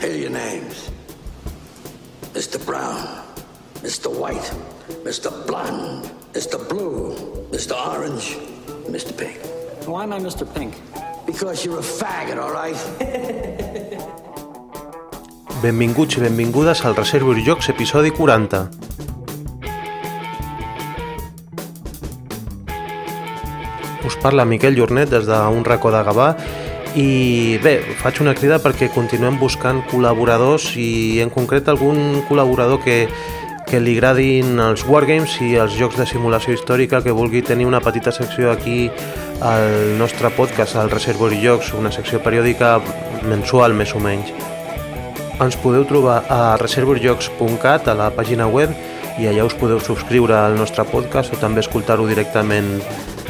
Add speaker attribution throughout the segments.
Speaker 1: Here are your names. Mr. Brown, Mr. White, Mr. Blonde, Mr. Blue, Mr. Orange, Mr. Pink.
Speaker 2: Why am I Mr. Pink?
Speaker 1: Because you're a faggot, all right?
Speaker 3: Benvinguts i benvingudes al Reservoir Jocs episodi 40. Us parla Miquel Jornet des d'un racó de Gavà i bé, faig una crida perquè continuem buscant col·laboradors i en concret algun col·laborador que, que li agradin els wargames i els jocs de simulació històrica que vulgui tenir una petita secció aquí al nostre podcast, al Reservoir Jocs, una secció periòdica mensual més o menys. Ens podeu trobar a reservoirjocs.cat, a la pàgina web, i allà us podeu subscriure al nostre podcast o també escoltar-ho directament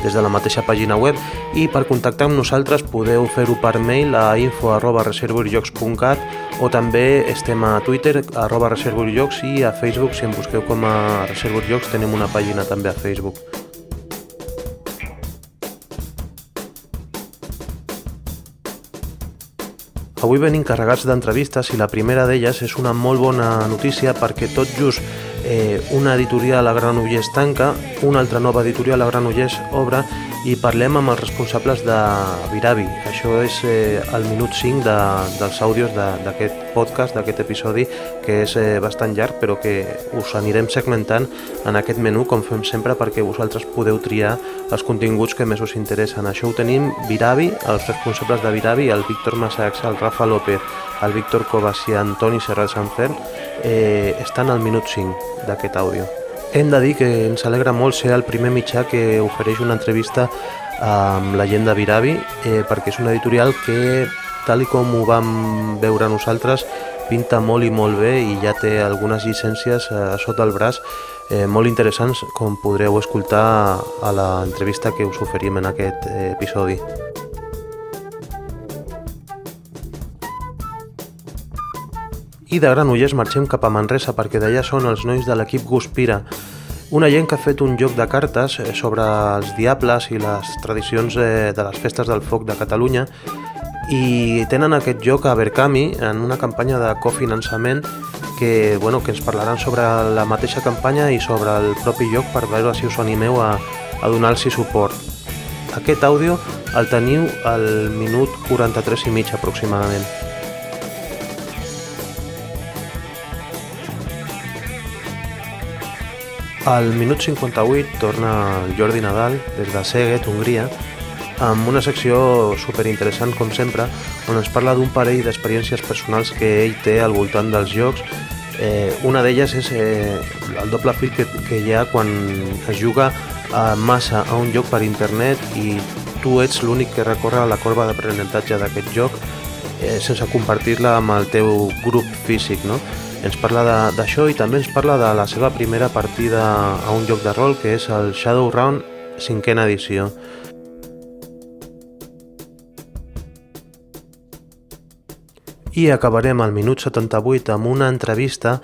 Speaker 3: des de la mateixa pàgina web i per contactar amb nosaltres podeu fer-ho per mail a info arroba o també estem a Twitter arroba reservoirjocs i a Facebook si em busqueu com a reservoirjocs tenim una pàgina també a Facebook. Avui venim carregats d'entrevistes i la primera d'elles és una molt bona notícia perquè tot just eh, una editorial a Granollers tanca, una altra nova editorial a Granollers obre i parlem amb els responsables de Viravi. Això és eh, el minut 5 de, dels àudios d'aquest podcast, d'aquest episodi, que és eh, bastant llarg, però que us anirem segmentant en aquest menú, com fem sempre, perquè vosaltres podeu triar els continguts que més us interessen. Això ho tenim Viravi, els responsables de Viravi, el Víctor Massacs, el Rafa López, el Víctor Covas i Antoni Serrat Sanfer, eh, estan al minut 5 d'aquest àudio. Hem de dir que ens alegra molt ser el primer mitjà que ofereix una entrevista amb la gent de Viravi, eh, perquè és una editorial que, tal i com ho vam veure nosaltres, pinta molt i molt bé i ja té algunes llicències a sota el braç eh, molt interessants, com podreu escoltar a l'entrevista que us oferim en aquest eh, episodi. I de Granollers marxem cap a Manresa perquè d'allà són els nois de l'equip Guspira, una gent que ha fet un joc de cartes eh, sobre els diables i les tradicions eh, de les festes del foc de Catalunya i tenen aquest joc a Berkami en una campanya de cofinançament que, bueno, que ens parlaran sobre la mateixa campanya i sobre el propi joc per veure si us animeu a, a donar-los suport. Aquest àudio el teniu al minut 43 i mig aproximadament. Al minut 58 torna Jordi Nadal des de Seguet, Hongria, amb una secció superinteressant com sempre, on ens parla d'un parell d'experiències personals que ell té al voltant dels jocs. Eh, una d'elles és eh, el doble fil que, que hi ha quan es juga a massa a un joc per internet i tu ets l'únic que recorre la corba d'aprenentatge d'aquest joc eh, sense compartir-la amb el teu grup físic, no? Ens parla d'això i també ens parla de la seva primera partida a un joc de rol que és el Shadowrun cinquena edició. I acabarem al minut 78 amb una entrevista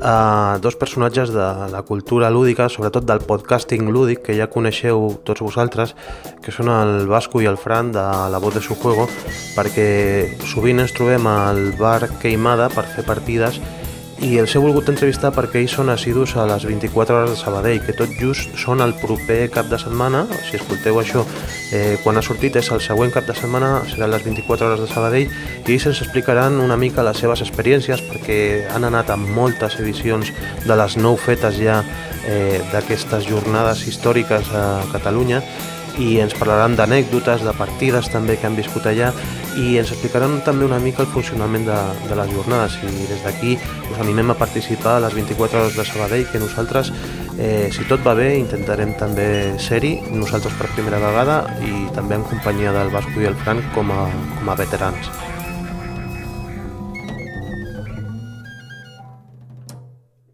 Speaker 3: a dos personatges de la cultura lúdica, sobretot del podcasting lúdic, que ja coneixeu tots vosaltres, que són el Vasco i el Fran de La Voz de su Juego, perquè sovint ens trobem al bar Queimada per fer partides i els he volgut entrevistar perquè ells són assidus a les 24 hores de Sabadell, que tot just són el proper cap de setmana, si escolteu això, eh, quan ha sortit és el següent cap de setmana, seran les 24 hores de Sabadell, i ells ens explicaran una mica les seves experiències, perquè han anat a moltes edicions de les nou fetes ja eh, d'aquestes jornades històriques a Catalunya, i ens parlaran d'anècdotes, de partides també que han viscut allà i ens explicaran també una mica el funcionament de, de les jornades i des d'aquí us animem a participar a les 24 hores de Sabadell que nosaltres, eh, si tot va bé, intentarem també ser-hi nosaltres per primera vegada i també en companyia del Vasco i el Frank com a, com a veterans.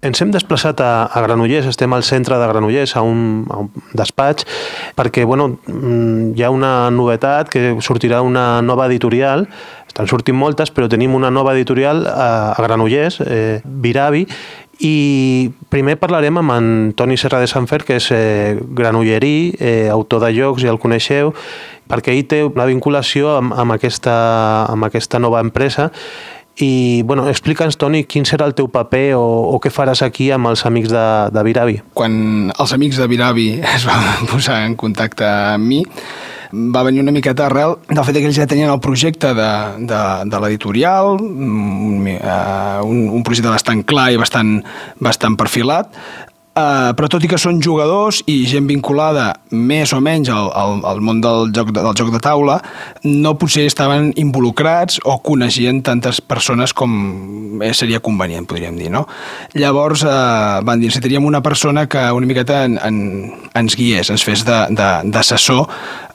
Speaker 3: Ens hem desplaçat a, a Granollers, estem al centre de Granollers, a un, a un despatx, perquè bueno, mm, hi ha una novetat, que sortirà una nova editorial, estan sortint moltes, però tenim una nova editorial a, a Granollers, eh, Viravi, i primer parlarem amb en Toni Serra de Sanfer, que és eh, granollerí, eh, autor de jocs, ja el coneixeu, perquè ell té una vinculació amb, amb, aquesta, amb aquesta nova empresa i bueno, explica'ns, Toni, quin serà el teu paper o, o què faràs aquí amb els amics de, de Viravi?
Speaker 2: Quan els amics de Viravi es van posar en contacte amb mi, va venir una miqueta arrel del fet que ells ja tenien el projecte de, de, de l'editorial, un, eh, un, un projecte bastant clar i bastant, bastant perfilat, Uh, però tot i que són jugadors i gent vinculada més o menys al, al, al món del joc, de, del joc de taula, no potser estaven involucrats o coneixien tantes persones com seria convenient, podríem dir, no? Llavors uh, van dir, necessitaríem una persona que una miqueta en, en, ens guiés, ens fes d'assessor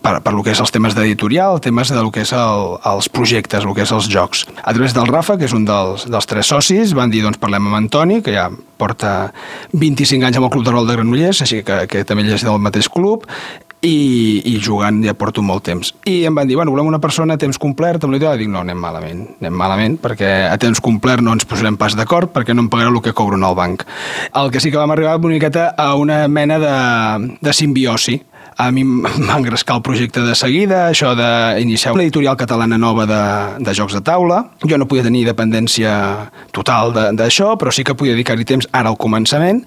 Speaker 2: per, per lo que és els temes d'editorial, temes del que és el, els projectes, el que és els jocs. A través del Rafa, que és un dels, dels tres socis, van dir, doncs parlem amb Antoni, que ja porta 25 anys amb el Club de Rol de Granollers, així que, que també ell és del mateix club, i, i jugant ja porto molt temps. I em van dir, bueno, volem una persona a temps complet amb l'editorial. Dic, no, anem malament, anem malament, perquè a temps complet no ens posarem pas d'acord, perquè no em pagarà el que cobro en el banc. El que sí que vam arribar una miqueta a una mena de, de simbiosi, a mi m'ha engrescar el projecte de seguida, això d'iniciar una editorial catalana nova de, de jocs de taula. Jo no podia tenir dependència total d'això, però sí que podia dedicar-hi temps ara al començament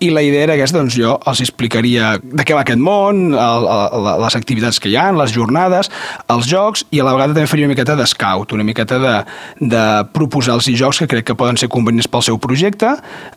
Speaker 2: i la idea era aquesta, doncs jo els explicaria de què va aquest món, el, el, les activitats que hi ha, les jornades, els jocs, i a la vegada també faria una miqueta d'escout, una miqueta de, de proposar els jocs que crec que poden ser convenients pel seu projecte,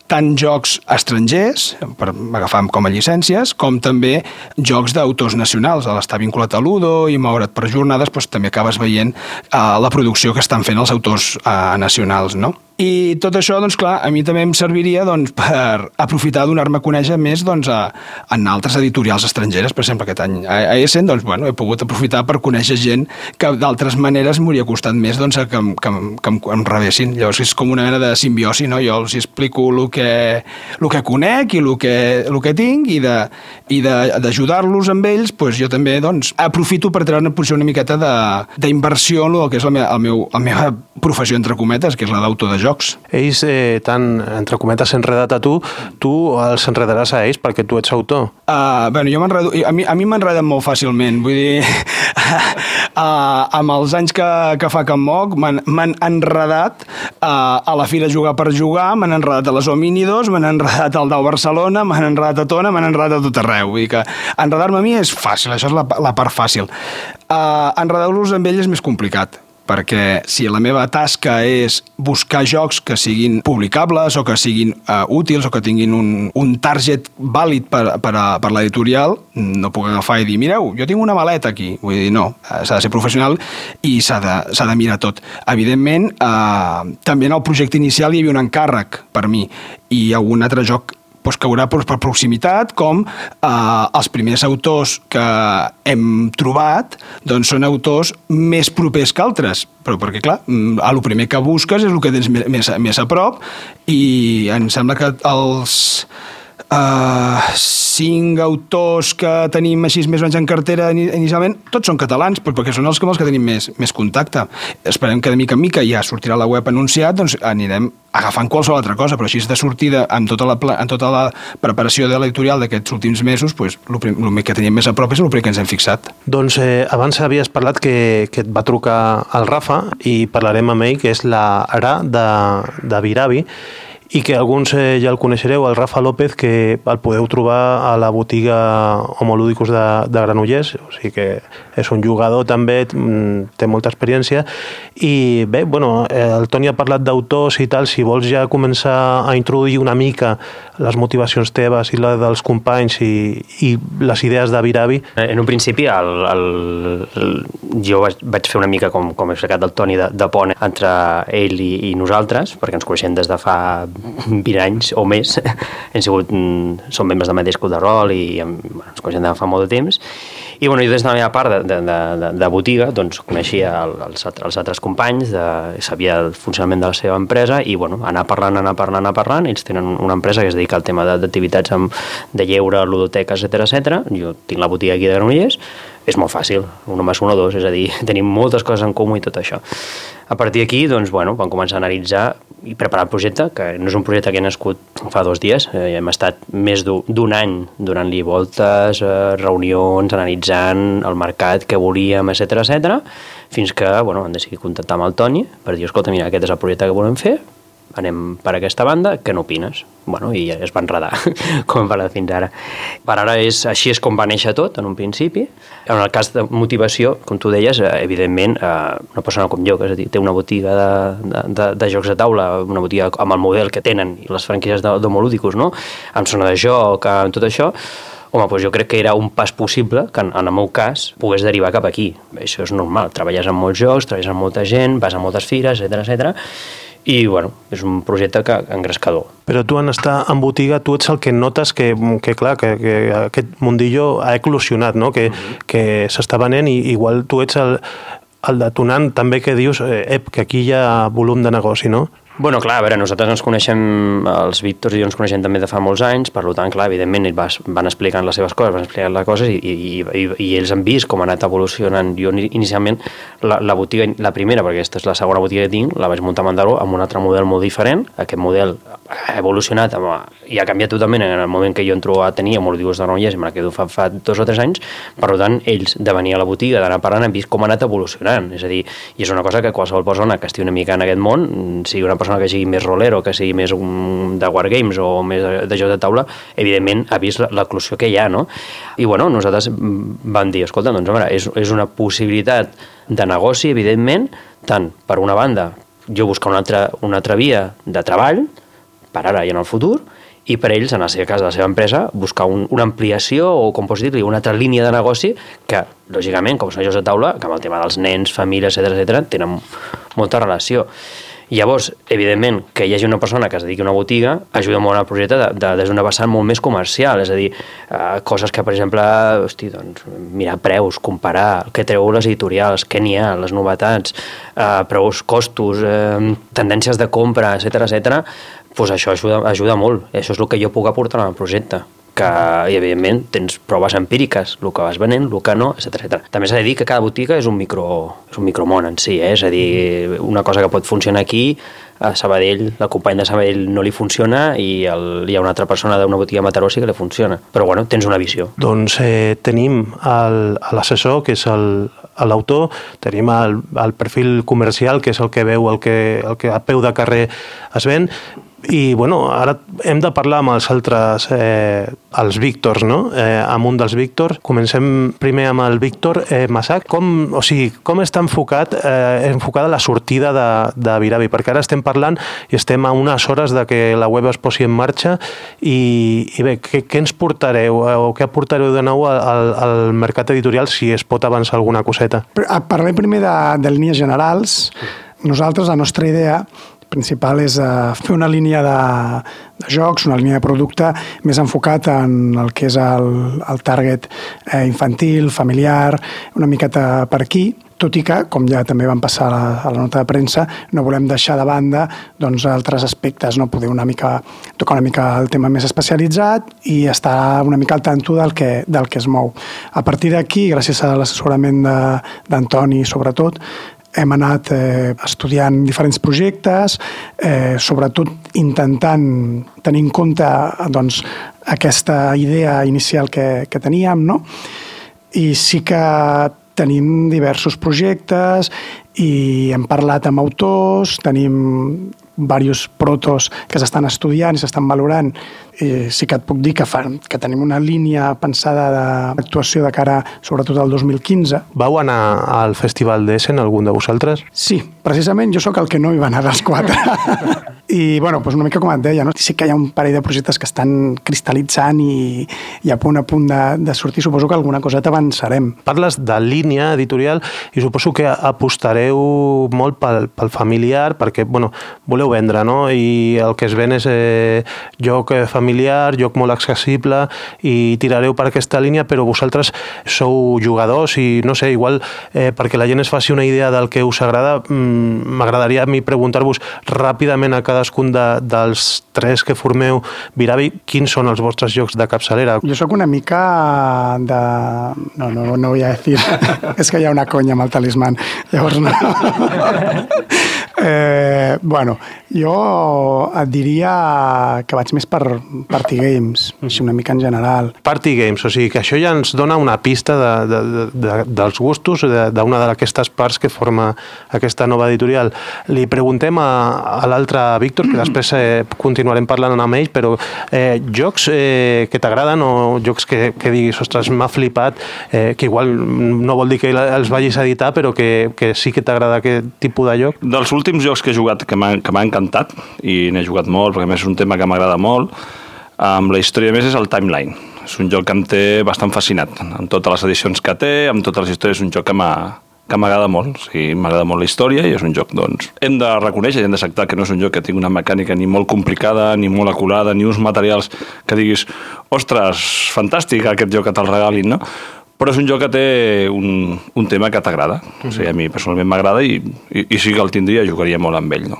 Speaker 2: tant jocs estrangers, per agafar com a llicències, com també jocs d'autors nacionals. L'estar vinculat a l'Udo i moure't per jornades, doncs, també acabes veient uh, la producció que estan fent els autors uh, nacionals, no? I tot això, doncs clar, a mi també em serviria doncs, per aprofitar donar-me a conèixer més doncs, a, en altres editorials estrangeres. Per exemple, aquest any a, a Essen doncs, bueno, he pogut aprofitar per conèixer gent que d'altres maneres m'hauria costat més doncs, que, que, que, que em rebessin. Llavors és com una mena de simbiosi, no? Jo els explico el que, el que conec i el que, el que tinc i d'ajudar-los amb ells, doncs, jo també doncs, aprofito per treure una posició una miqueta d'inversió en el que és la meva, el meu, la meva professió, entre cometes, que és la d'autor de jocs.
Speaker 3: Ells eh, tan, entre cometes, enredat a tu, tu els enredaràs a ells perquè tu ets autor.
Speaker 2: Uh, bueno, jo m'enredo... A mi, a mi m'enreden molt fàcilment, vull dir... uh, amb els anys que, que fa que em moc, m'han enredat uh, a la fira Jugar per Jugar, m'han enredat a les Homínidos, m'han enredat al Dau Barcelona, m'han enredat a Tona, m'han enredat a tot arreu. Vull dir que enredar-me a mi és fàcil, això és la, la part fàcil. Uh, enredar-los amb ell és més complicat perquè si la meva tasca és buscar jocs que siguin publicables o que siguin uh, útils o que tinguin un, un target vàlid per, per, per l'editorial, no puc agafar i dir, mireu, jo tinc una maleta aquí. Vull dir, no, eh, s'ha de ser professional i s'ha de, de mirar tot. Evidentment, uh, també en el projecte inicial hi havia un encàrrec per mi i algun altre joc doncs, caurà doncs, per proximitat, com eh, els primers autors que hem trobat doncs, són autors més propers que altres, però perquè, clar, mm, el primer que busques és el que tens més, més a prop i em sembla que els uh, cinc autors que tenim així més o menys en cartera inicialment, tots són catalans, perquè són els que, els que tenim més, més contacte. Esperem que de mica en mica ja sortirà la web anunciat, doncs anirem agafant qualsevol altra cosa, però així de sortida amb tota la, amb tota la preparació de l'editorial d'aquests últims mesos, doncs, el que teníem més a prop és el primer que ens hem fixat.
Speaker 3: Doncs eh, abans havies parlat que, que et va trucar el Rafa i parlarem amb ell, que és la Ara de, de Viravi, i que alguns eh, ja el coneixereu, el Rafa López, que el podeu trobar a la botiga Homolúdicos de, de Granollers, o sigui que és un jugador també, mm, té molta experiència, i bé, bueno, eh, el Toni ha parlat d'autors i tal, si vols ja començar a introduir una mica les motivacions teves i la dels companys i, i les idees de Viravi.
Speaker 4: En un principi, el, el, el, jo vaig, vaig fer una mica, com, com he explicat del Toni, de, de pont entre ell i, i nosaltres, perquè ens coneixem des de fa 20 anys o més hem sigut, mm, som membres del mateix club de rol i bueno, ens coneixem de fa molt de temps I, bueno, jo des de la meva part de, de, de, de botiga doncs, coneixia el, els, els altres companys, de, sabia el funcionament de la seva empresa i bueno, anar parlant, anar parlant, anar parlant. Ells tenen una empresa que es dedica al tema d'activitats de lleure, ludoteca, etc etc. Jo tinc la botiga aquí de Granollers és molt fàcil, un més un o dos, és a dir, tenim moltes coses en comú i tot això. A partir d'aquí, doncs, bueno, vam començar a analitzar i preparar el projecte, que no és un projecte que ha nascut fa dos dies, eh, hem estat més d'un any donant-li voltes, eh, reunions, analitzant el mercat que volíem, etc etc, fins que, bueno, vam decidir contactar amb el Toni per dir, escolta, mira, aquest és el projecte que volem fer, anem per aquesta banda, què n'opines? Bueno, i es va enredar, com hem parlat fins ara. Per ara, és, així és com va néixer tot, en un principi. En el cas de motivació, com tu deies, eh, evidentment, eh, una persona com jo, que és a dir, té una botiga de, de, de jocs de taula, una botiga amb el model que tenen i les franquícies d'homolúdicos, no? amb zona de joc, amb tot això, home, doncs jo crec que era un pas possible que en, en el meu cas pogués derivar cap aquí. Això és normal, treballes amb molts jocs, treballes amb molta gent, vas a moltes fires, etc etc i bueno, és un projecte que engrescador.
Speaker 3: Però tu en estar en botiga, tu ets el que notes que, que clar, que, que aquest mundillo ha eclosionat, no? que, uh -huh. que s'està venent i igual tu ets el, el detonant també que dius eh, que aquí hi ha volum de negoci, no?
Speaker 4: Bueno, clar, a veure, nosaltres ens coneixem, els Víctors i jo ens coneixem també de fa molts anys, per tant, clar, evidentment, ells van explicant les seves coses, van explicant les coses i, i, i, i ells han vist com ha anat evolucionant. Jo inicialment, la, la botiga, la primera, perquè aquesta és la segona botiga que tinc, la vaig muntar a Mandaró amb un altre model molt diferent. Aquest model ha evolucionat i ha canviat totalment en el moment que jo entro a tenir homologos de Granollers, me la quedo fa, fa dos o tres anys, per tant, ells de venir a la botiga, d'anar parlant, han vist com ha anat evolucionant. És a dir, i és una cosa que qualsevol persona que estigui una mica en aquest món, sigui una que sigui més rolero, que sigui més un, de wargames o més de, de joc de taula, evidentment ha vist l'eclusió que hi ha, no? I bueno, nosaltres vam dir, escolta, doncs, home, és, és una possibilitat de negoci, evidentment, tant per una banda, jo buscar una altra, una altra via de treball, per ara i en el futur, i per ells, en el seu cas de la seva empresa, buscar un, una ampliació o, com pots dir-li, una altra línia de negoci que, lògicament, com són jocs de taula, que amb el tema dels nens, famílies, etc etc, tenen molta relació. Llavors, evidentment, que hi hagi una persona que es dediqui a una botiga ajuda molt al projecte de, de, des d'una vessant molt més comercial, és a dir, eh, coses que, per exemple, hosti, doncs, mirar preus, comparar, què treu les editorials, què n'hi ha, les novetats, eh, preus, costos, eh, tendències de compra, etc etc. doncs això ajuda, ajuda molt. Això és el que jo puc aportar al projecte que, i evidentment, tens proves empíriques, el que vas venent, el que no, etc etc. També s'ha de dir que cada botiga és un, micro, és un micromón en si, eh? és a dir, una cosa que pot funcionar aquí, a Sabadell, el company de Sabadell no li funciona i el, hi ha una altra persona d'una botiga a Mataró sí que li funciona. Però bueno, tens una visió.
Speaker 3: Doncs eh, tenim l'assessor, que és l'autor, tenim el, el perfil comercial, que és el que veu el que, el que a peu de carrer es ven, i bueno, ara hem de parlar amb els altres, eh, els Víctors, no? Eh, amb un dels Víctors. Comencem primer amb el Víctor eh, Massac. Com, o sigui, com està enfocat, eh, enfocada la sortida de, de Viravi? Perquè ara estem parlant i estem a unes hores de que la web es posi en marxa i, i bé, què, què ens portareu eh, o què aportareu de nou al, al mercat editorial si es pot avançar alguna coseta?
Speaker 5: Parlem primer de, de línies generals. Nosaltres, la nostra idea principal és eh, fer una línia de, de jocs, una línia de producte més enfocat en el que és el, el target eh, infantil, familiar, una miqueta per aquí, tot i que, com ja també vam passar a la, a la nota de premsa, no volem deixar de banda doncs, altres aspectes, no poder una mica, tocar una mica el tema més especialitzat i estar una mica al tanto del que, del que es mou. A partir d'aquí, gràcies a l'assessorament d'Antoni, sobretot, hem anat eh, estudiant diferents projectes, eh, sobretot intentant tenir en compte doncs, aquesta idea inicial que, que teníem, no? i sí que tenim diversos projectes i hem parlat amb autors, tenim diversos protos que s'estan estudiant i s'estan valorant i sí que et puc dir que, fa, que tenim una línia pensada d'actuació de cara sobretot al 2015.
Speaker 3: Vau anar al Festival d'Essen, algun de vosaltres?
Speaker 5: Sí, precisament jo sóc el que no hi va anar dels quatre. I, bueno, doncs una mica com et deia, no? sí que hi ha un parell de projectes que estan cristal·litzant i, i a punt a punt de, de sortir. Suposo que alguna coseta avançarem.
Speaker 3: Parles de línia editorial i suposo que apostareu molt pel, pel familiar perquè, bueno, voleu vendre, no? I el que es ven és eh, joc eh, familiar, joc molt accessible i tirareu per aquesta línia, però vosaltres sou jugadors i no sé, igual eh, perquè la gent es faci una idea del que us agrada, mm, m'agradaria a mi preguntar-vos ràpidament a cadascun de, dels tres que formeu Viravi, quins són els vostres jocs de capçalera?
Speaker 5: Jo sóc una mica de... No, no, no a decir. és que hi ha una conya amb el talismán. Llavors no. Eh, bueno, jo et diria que vaig més per party games, així una mica en general.
Speaker 3: Party Games, o sigui que això ja ens dona una pista de, de, de, de, dels gustos de- d'una d'aquestes parts que forma aquesta nova editorial. Li preguntem a, a l'altre Víctor, que després eh, continuarem parlant amb ell, però eh, jocs eh, que t'agraden o jocs que, que diguis, ostres, m'ha flipat, eh, que igual no vol dir que els vagis a editar, però que, que sí que t'agrada aquest tipus de joc?
Speaker 6: Dels últims jocs que he jugat que m'ha encantat, i n'he jugat molt, perquè a més és un tema que m'agrada molt, amb la història més és el Timeline. És un joc que em té bastant fascinat, amb totes les edicions que té, amb totes les històries, és un joc que m'ha que m'agrada molt, o sigui, m'agrada molt la història i és un joc, doncs, hem de reconèixer i hem d'acceptar que no és un joc que tingui una mecànica ni molt complicada, ni molt aculada, ni uns materials que diguis, ostres, fantàstic aquest joc que te'l regalin, no? Però és un joc que té un, un tema que t'agrada. O sigui, a mi personalment m'agrada i, i, i sí que el tindria, jugaria molt amb ell, no?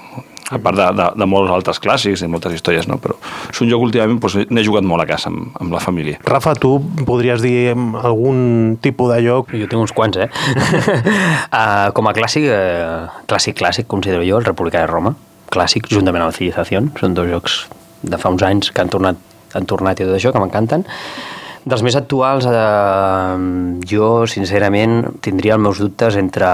Speaker 6: A part de, de, de molts altres clàssics i moltes històries, no? Però és un joc últimament doncs, n'he jugat molt a casa amb, amb la família.
Speaker 3: Rafa, tu podries dir algun tipus de joc
Speaker 4: Jo tinc uns quants, eh? uh, com a clàssic, uh, clàssic, clàssic, considero jo, el República de Roma. Clàssic, juntament amb la Civilización. Són dos jocs de fa uns anys que han tornat, han tornat i tot això, que m'encanten. Dels més actuals, eh, jo, sincerament, tindria els meus dubtes entre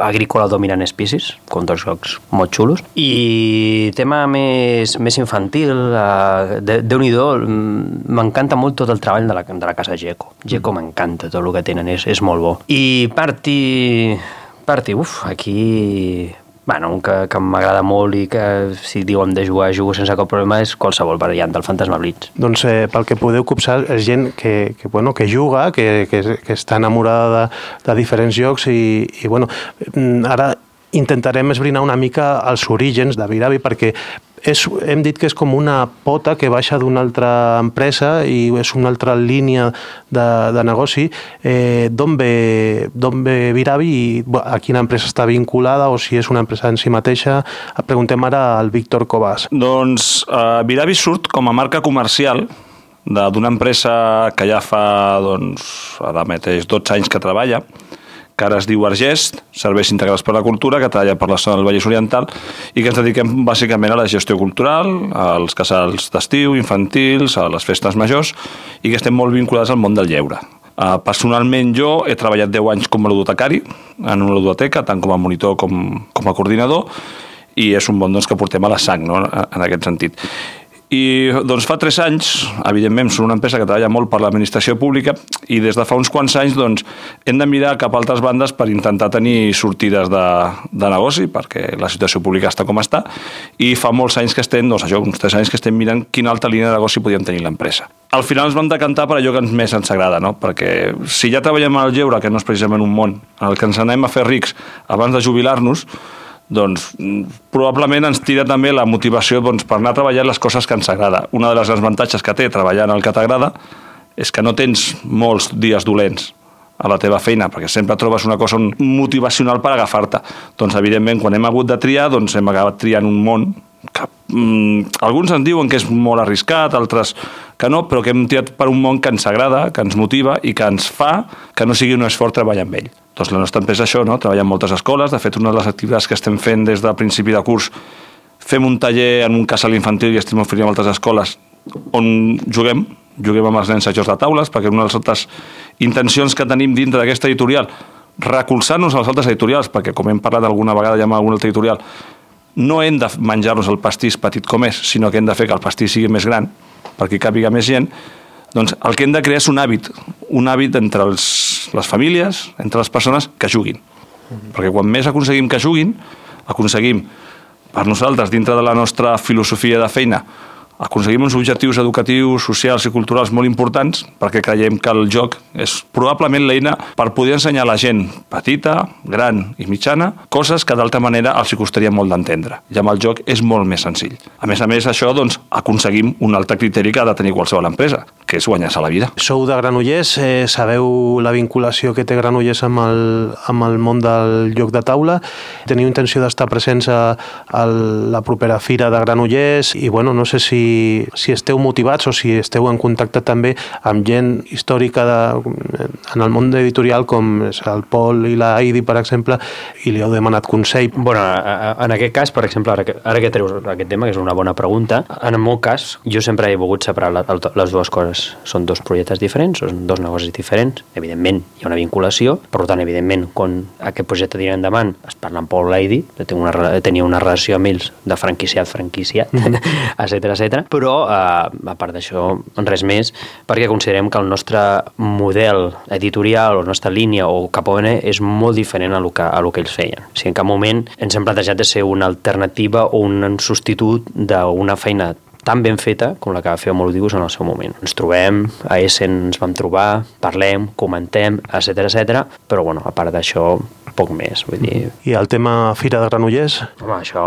Speaker 4: Agrícola Dominant Species, com dos jocs molt xulos, i tema més, més infantil, eh, de, Déu-n'hi-do, mm, m'encanta molt tot el treball de la, de la casa Geco. Geco m'encanta tot el que tenen, és, és molt bo. I Party... Party, uf, aquí bueno, un que, que m'agrada molt i que si diuen de jugar, jugo sense cap problema és qualsevol variant del Fantasma Blitz.
Speaker 3: doncs eh, pel que podeu copsar és gent que, que, bueno, que juga, que, que, que està enamorada de, de diferents jocs i, i bueno, mm, ara intentarem esbrinar una mica els orígens de Viravi perquè és, hem dit que és com una pota que baixa d'una altra empresa i és una altra línia de, de negoci. Eh, D'on ve, ve Viravi i a quina empresa està vinculada o si és una empresa en si mateixa? Preguntem ara al Víctor Cobas.
Speaker 6: Doncs uh, Viravi surt com a marca comercial d'una empresa que ja fa, doncs, ara mateix 12 anys que treballa, que ara es diu Argest, Serveis Integrals per la Cultura, que treballa per la zona del Vallès Oriental i que ens dediquem bàsicament a la gestió cultural, als casals d'estiu, infantils, a les festes majors i que estem molt vinculats al món del lleure. Uh, personalment jo he treballat 10 anys com a ludotecari en una ludoteca, tant com a monitor com, com a coordinador i és un món doncs, que portem a la sang no? en aquest sentit. I doncs fa tres anys, evidentment, som una empresa que treballa molt per l'administració pública i des de fa uns quants anys doncs, hem de mirar cap a altres bandes per intentar tenir sortides de, de negoci perquè la situació pública està com està i fa molts anys que estem, doncs això, uns tres anys que estem mirant quina altra línia de negoci podíem tenir l'empresa. Al final ens vam decantar per allò que ens més ens agrada, no? perquè si ja treballem al lleure, que no és precisament un món en el que ens anem a fer rics abans de jubilar-nos, doncs mm, probablement ens tira també la motivació doncs, per anar a treballar les coses que ens agrada. Una de les avantatges que té treballar en el que t'agrada és que no tens molts dies dolents a la teva feina, perquè sempre trobes una cosa motivacional per agafar-te. Doncs, evidentment, quan hem hagut de triar, doncs hem acabat triant un món que mm, alguns ens diuen que és molt arriscat, altres que no, però que hem triat per un món que ens agrada, que ens motiva i que ens fa que no sigui un esforç treballar amb ell. Doncs la nostra empresa això, no? treballa en moltes escoles, de fet una de les activitats que estem fent des del principi de curs fem un taller en un casal infantil i estem oferint a altres escoles on juguem, juguem amb els nens a jocs de taules, perquè una de les altres intencions que tenim dintre d'aquesta editorial, recolzar-nos als altres editorials, perquè com hem parlat alguna vegada ja amb algun altre editorial, no hem de menjar-nos el pastís petit com és, sinó que hem de fer que el pastís sigui més gran, perquè hi càpiga més gent, doncs el que hem de crear és un hàbit, un hàbit entre els, les famílies, entre les persones que juguin. Perquè quan més aconseguim que juguin, aconseguim per nosaltres, dintre de la nostra filosofia de feina, aconseguim uns objectius educatius, socials i culturals molt importants perquè creiem que el joc és probablement l'eina per poder ensenyar a la gent petita, gran i mitjana coses que d'altra manera els costaria molt d'entendre. I amb el joc és molt més senzill. A més a més, això doncs, aconseguim un altre criteri que ha de tenir qualsevol empresa, que és guanyar-se la vida.
Speaker 3: Sou de Granollers, eh, sabeu la vinculació que té Granollers amb el, amb el món del joc de taula. Teniu intenció d'estar presents a, a la propera fira de Granollers i bueno, no sé si, si esteu motivats o si esteu en contacte també amb gent històrica de, en el món editorial com és el Pol i la Heidi, per exemple, i li heu demanat consell.
Speaker 4: Bueno, en aquest cas, per exemple, ara que, ara que treus aquest tema, que és una bona pregunta, en el meu cas, jo sempre he volgut separar la, les dues coses. Són dos projectes diferents, són dos negocis diferents. Evidentment, hi ha una vinculació, per tant, evidentment, quan aquest projecte tira endavant, es parla amb Paul Lady, una, tenia una relació amb ells de franquiciat, franquiciat, etc però eh, a part d'això, res més, perquè considerem que el nostre model editorial o la nostra línia o cap on és molt diferent a lo que, a lo que ells feien. O sigui, en cap moment ens hem plantejat de ser una alternativa o un substitut d'una feina tan ben feta com la que va fer Homolodibus en el seu moment. Ens trobem, a Essen ens vam trobar, parlem, comentem, etc etc. però bueno, a part d'això, poc més, vull dir...
Speaker 3: I el tema Fira de Granollers?
Speaker 4: Home, això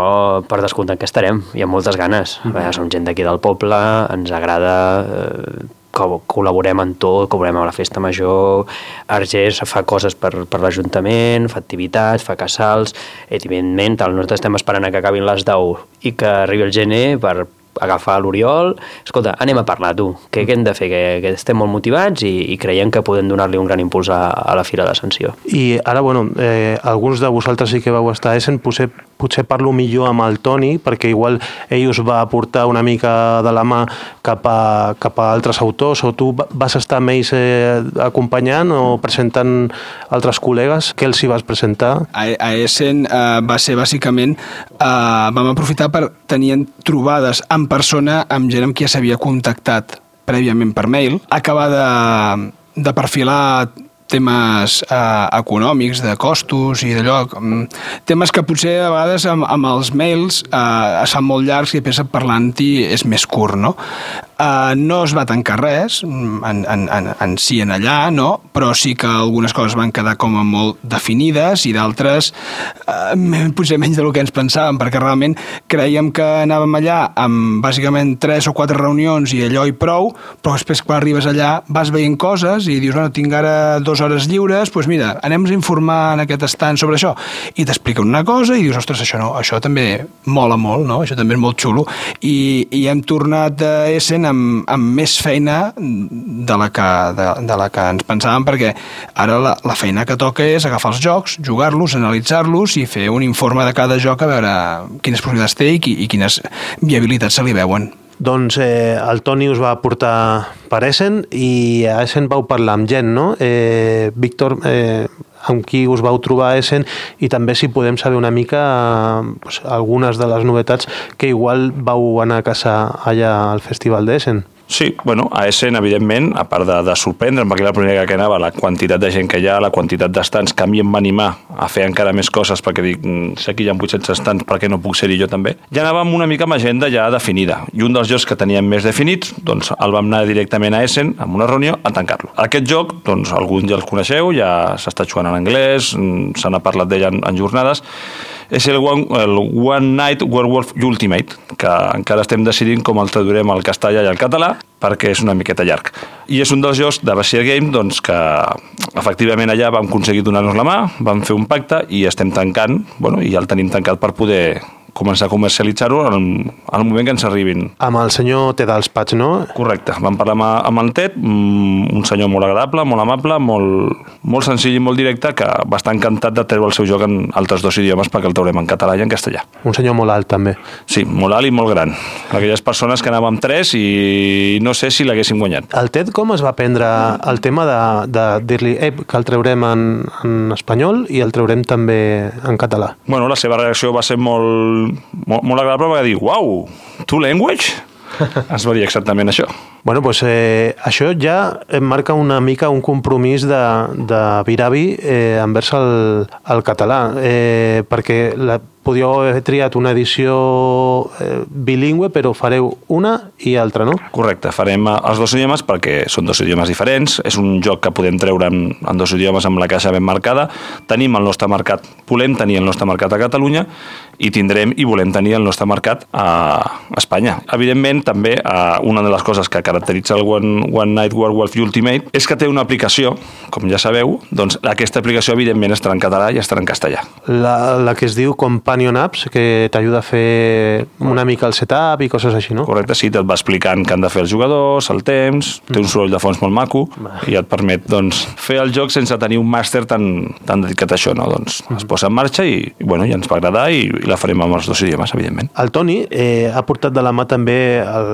Speaker 4: per descomptat que estarem, hi ha moltes ganes. Mm -hmm. Som gent d'aquí del poble, ens agrada... Eh, col·laborem en tot, col·laborem a la festa major, Argés fa coses per, per l'Ajuntament, fa activitats, fa casals, evidentment, nosaltres estem esperant que acabin les 10 i que arribi el gener per agafar l'Oriol, escolta, anem a parlar, tu, què, què hem de fer? Que, que estem molt motivats i, i creiem que podem donar-li un gran impuls a, a la Fira d'Ascensió.
Speaker 3: I ara, bueno, eh, alguns de vosaltres sí que vau estar a Essen, potser, potser parlo millor amb el Toni, perquè igual ell us va portar una mica de la mà cap a, cap a altres autors, o tu vas estar amb ells eh, acompanyant o presentant altres col·legues, què els hi vas presentar?
Speaker 2: A, a Essen eh, va ser bàsicament, eh, vam aprofitar per tenir trobades en persona amb gent amb qui ja s'havia contactat prèviament per mail, acabar de, de perfilar temes eh, econòmics, de costos i d'allò, temes que potser a vegades amb, amb els mails eh, fan molt llargs i després parlant-hi és més curt, no? Uh, no es va tancar res mm, en, en, en, en si en allà, no? però sí que algunes coses van quedar com a molt definides i d'altres uh, potser menys del que ens pensàvem, perquè realment creiem que anàvem allà amb bàsicament tres o quatre reunions i allò i prou, però després quan arribes allà vas veient coses i dius, bueno, tinc ara dues hores lliures, doncs mira, anem a informar en aquest estant sobre això, i t'explica una cosa i dius, ostres, això no, això també mola molt, no? això també és molt xulo, i, i hem tornat a Essen amb, amb més feina de la, que, de, de la que ens pensàvem, perquè ara la, la feina que toca és agafar els jocs, jugar-los, analitzar-los i fer un informe de cada joc a veure quines possibilitats té i, i quines viabilitats se li veuen.
Speaker 3: Doncs eh, el Toni us va portar per Essen i a Essen vau parlar amb gent, no? Eh, Víctor, eh, amb qui us vau trobar a Essen i també si podem saber una mica pues, algunes de les novetats que igual vau anar a caçar allà al Festival d'Essen.
Speaker 6: Sí, bueno, a Essen, evidentment, a part de, de sorprendre'm, perquè la primera que anava, la quantitat de gent que hi ha, la quantitat d'estants, que a mi em va animar a fer encara més coses, perquè dic, mm, sé que hi ha 800 estants, per què no puc ser-hi jo també? Ja anàvem una mica amb agenda ja definida, i un dels jocs que teníem més definits, doncs el vam anar directament a Essen, amb una reunió, a tancar-lo. Aquest joc, doncs alguns ja el coneixeu, ja s'està jugant en anglès, mm, se n'ha parlat d'ell en, en jornades, és el One, el One Night Werewolf Ultimate, que encara estem decidint com el traduirem al castellà i al català, perquè és una miqueta llarg. I és un dels jocs de Bashir Game doncs, que efectivament allà vam aconseguir donar-nos la mà, vam fer un pacte i estem tancant, bueno, i ja el tenim tancat per poder començar a comercialitzar-ho en, en el moment que ens arribin.
Speaker 3: Amb el senyor Ted Alspats, no?
Speaker 6: Correcte. Vam parlar amb, amb el Ted, mm, un senyor molt agradable, molt amable, molt, molt senzill i molt directe, que va estar encantat de treure el seu joc en altres dos idiomes perquè el traurem en català i en castellà.
Speaker 3: Un senyor molt alt, també.
Speaker 6: Sí, molt alt i molt gran. Aquelles persones que anàvem tres i no sé si l'haguéssim guanyat.
Speaker 3: El Ted com es va prendre el tema de, de dir-li que el traurem en, en espanyol i el traurem també en català?
Speaker 6: Bueno, la seva reacció va ser molt, molt, molt agradable, va dir, uau, two language? Ens va dir exactament això.
Speaker 3: Bueno, pues, eh, això ja marca una mica un compromís de, de Viravi eh, envers el, el català, eh, perquè la, podíeu haver triat una edició eh, bilingüe, però fareu una i altra, no?
Speaker 6: Correcte, farem eh, els dos idiomes perquè són dos idiomes diferents, és un joc que podem treure en, en dos idiomes amb la caixa ben marcada, tenim el nostre mercat, volem tenir el nostre mercat a Catalunya i tindrem i volem tenir el nostre mercat a Espanya. Evidentment, també eh, una de les coses que caracteritza el One, One Night Werewolf Ultimate és que té una aplicació, com ja sabeu, doncs aquesta aplicació evidentment estarà en català i estarà en castellà.
Speaker 3: La, la que es diu Companion Apps, que t'ajuda a fer una mica el setup i coses així, no?
Speaker 6: Correcte, sí, te'l va explicant què han de fer els jugadors, el temps, té un soroll de fons molt maco i et permet doncs, fer el joc sense tenir un màster tan, tan dedicat a això, no? Doncs es posa en marxa i, i bueno, ja ens va agradar i, i la farem amb els dos idiomes, evidentment.
Speaker 3: El Toni eh, ha portat de la mà també el,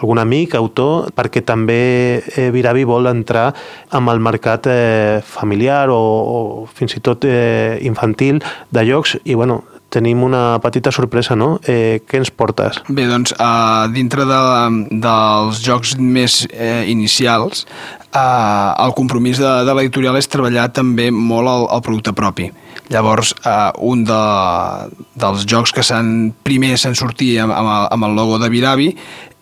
Speaker 3: algun amic, autor, perquè també eh, Viravi vol entrar amb el mercat eh, familiar o, o fins i tot eh, infantil de jocs i bueno, tenim una petita sorpresa, no? Eh, què ens portes?
Speaker 2: Bé, doncs, uh, dintre de, dels jocs més eh, inicials, uh, el compromís de, de l'editorial és treballar també molt el, el producte propi. Llavors, uh, un de, dels jocs que s'han primer s'han sortit amb, amb, el, amb el logo de Viravi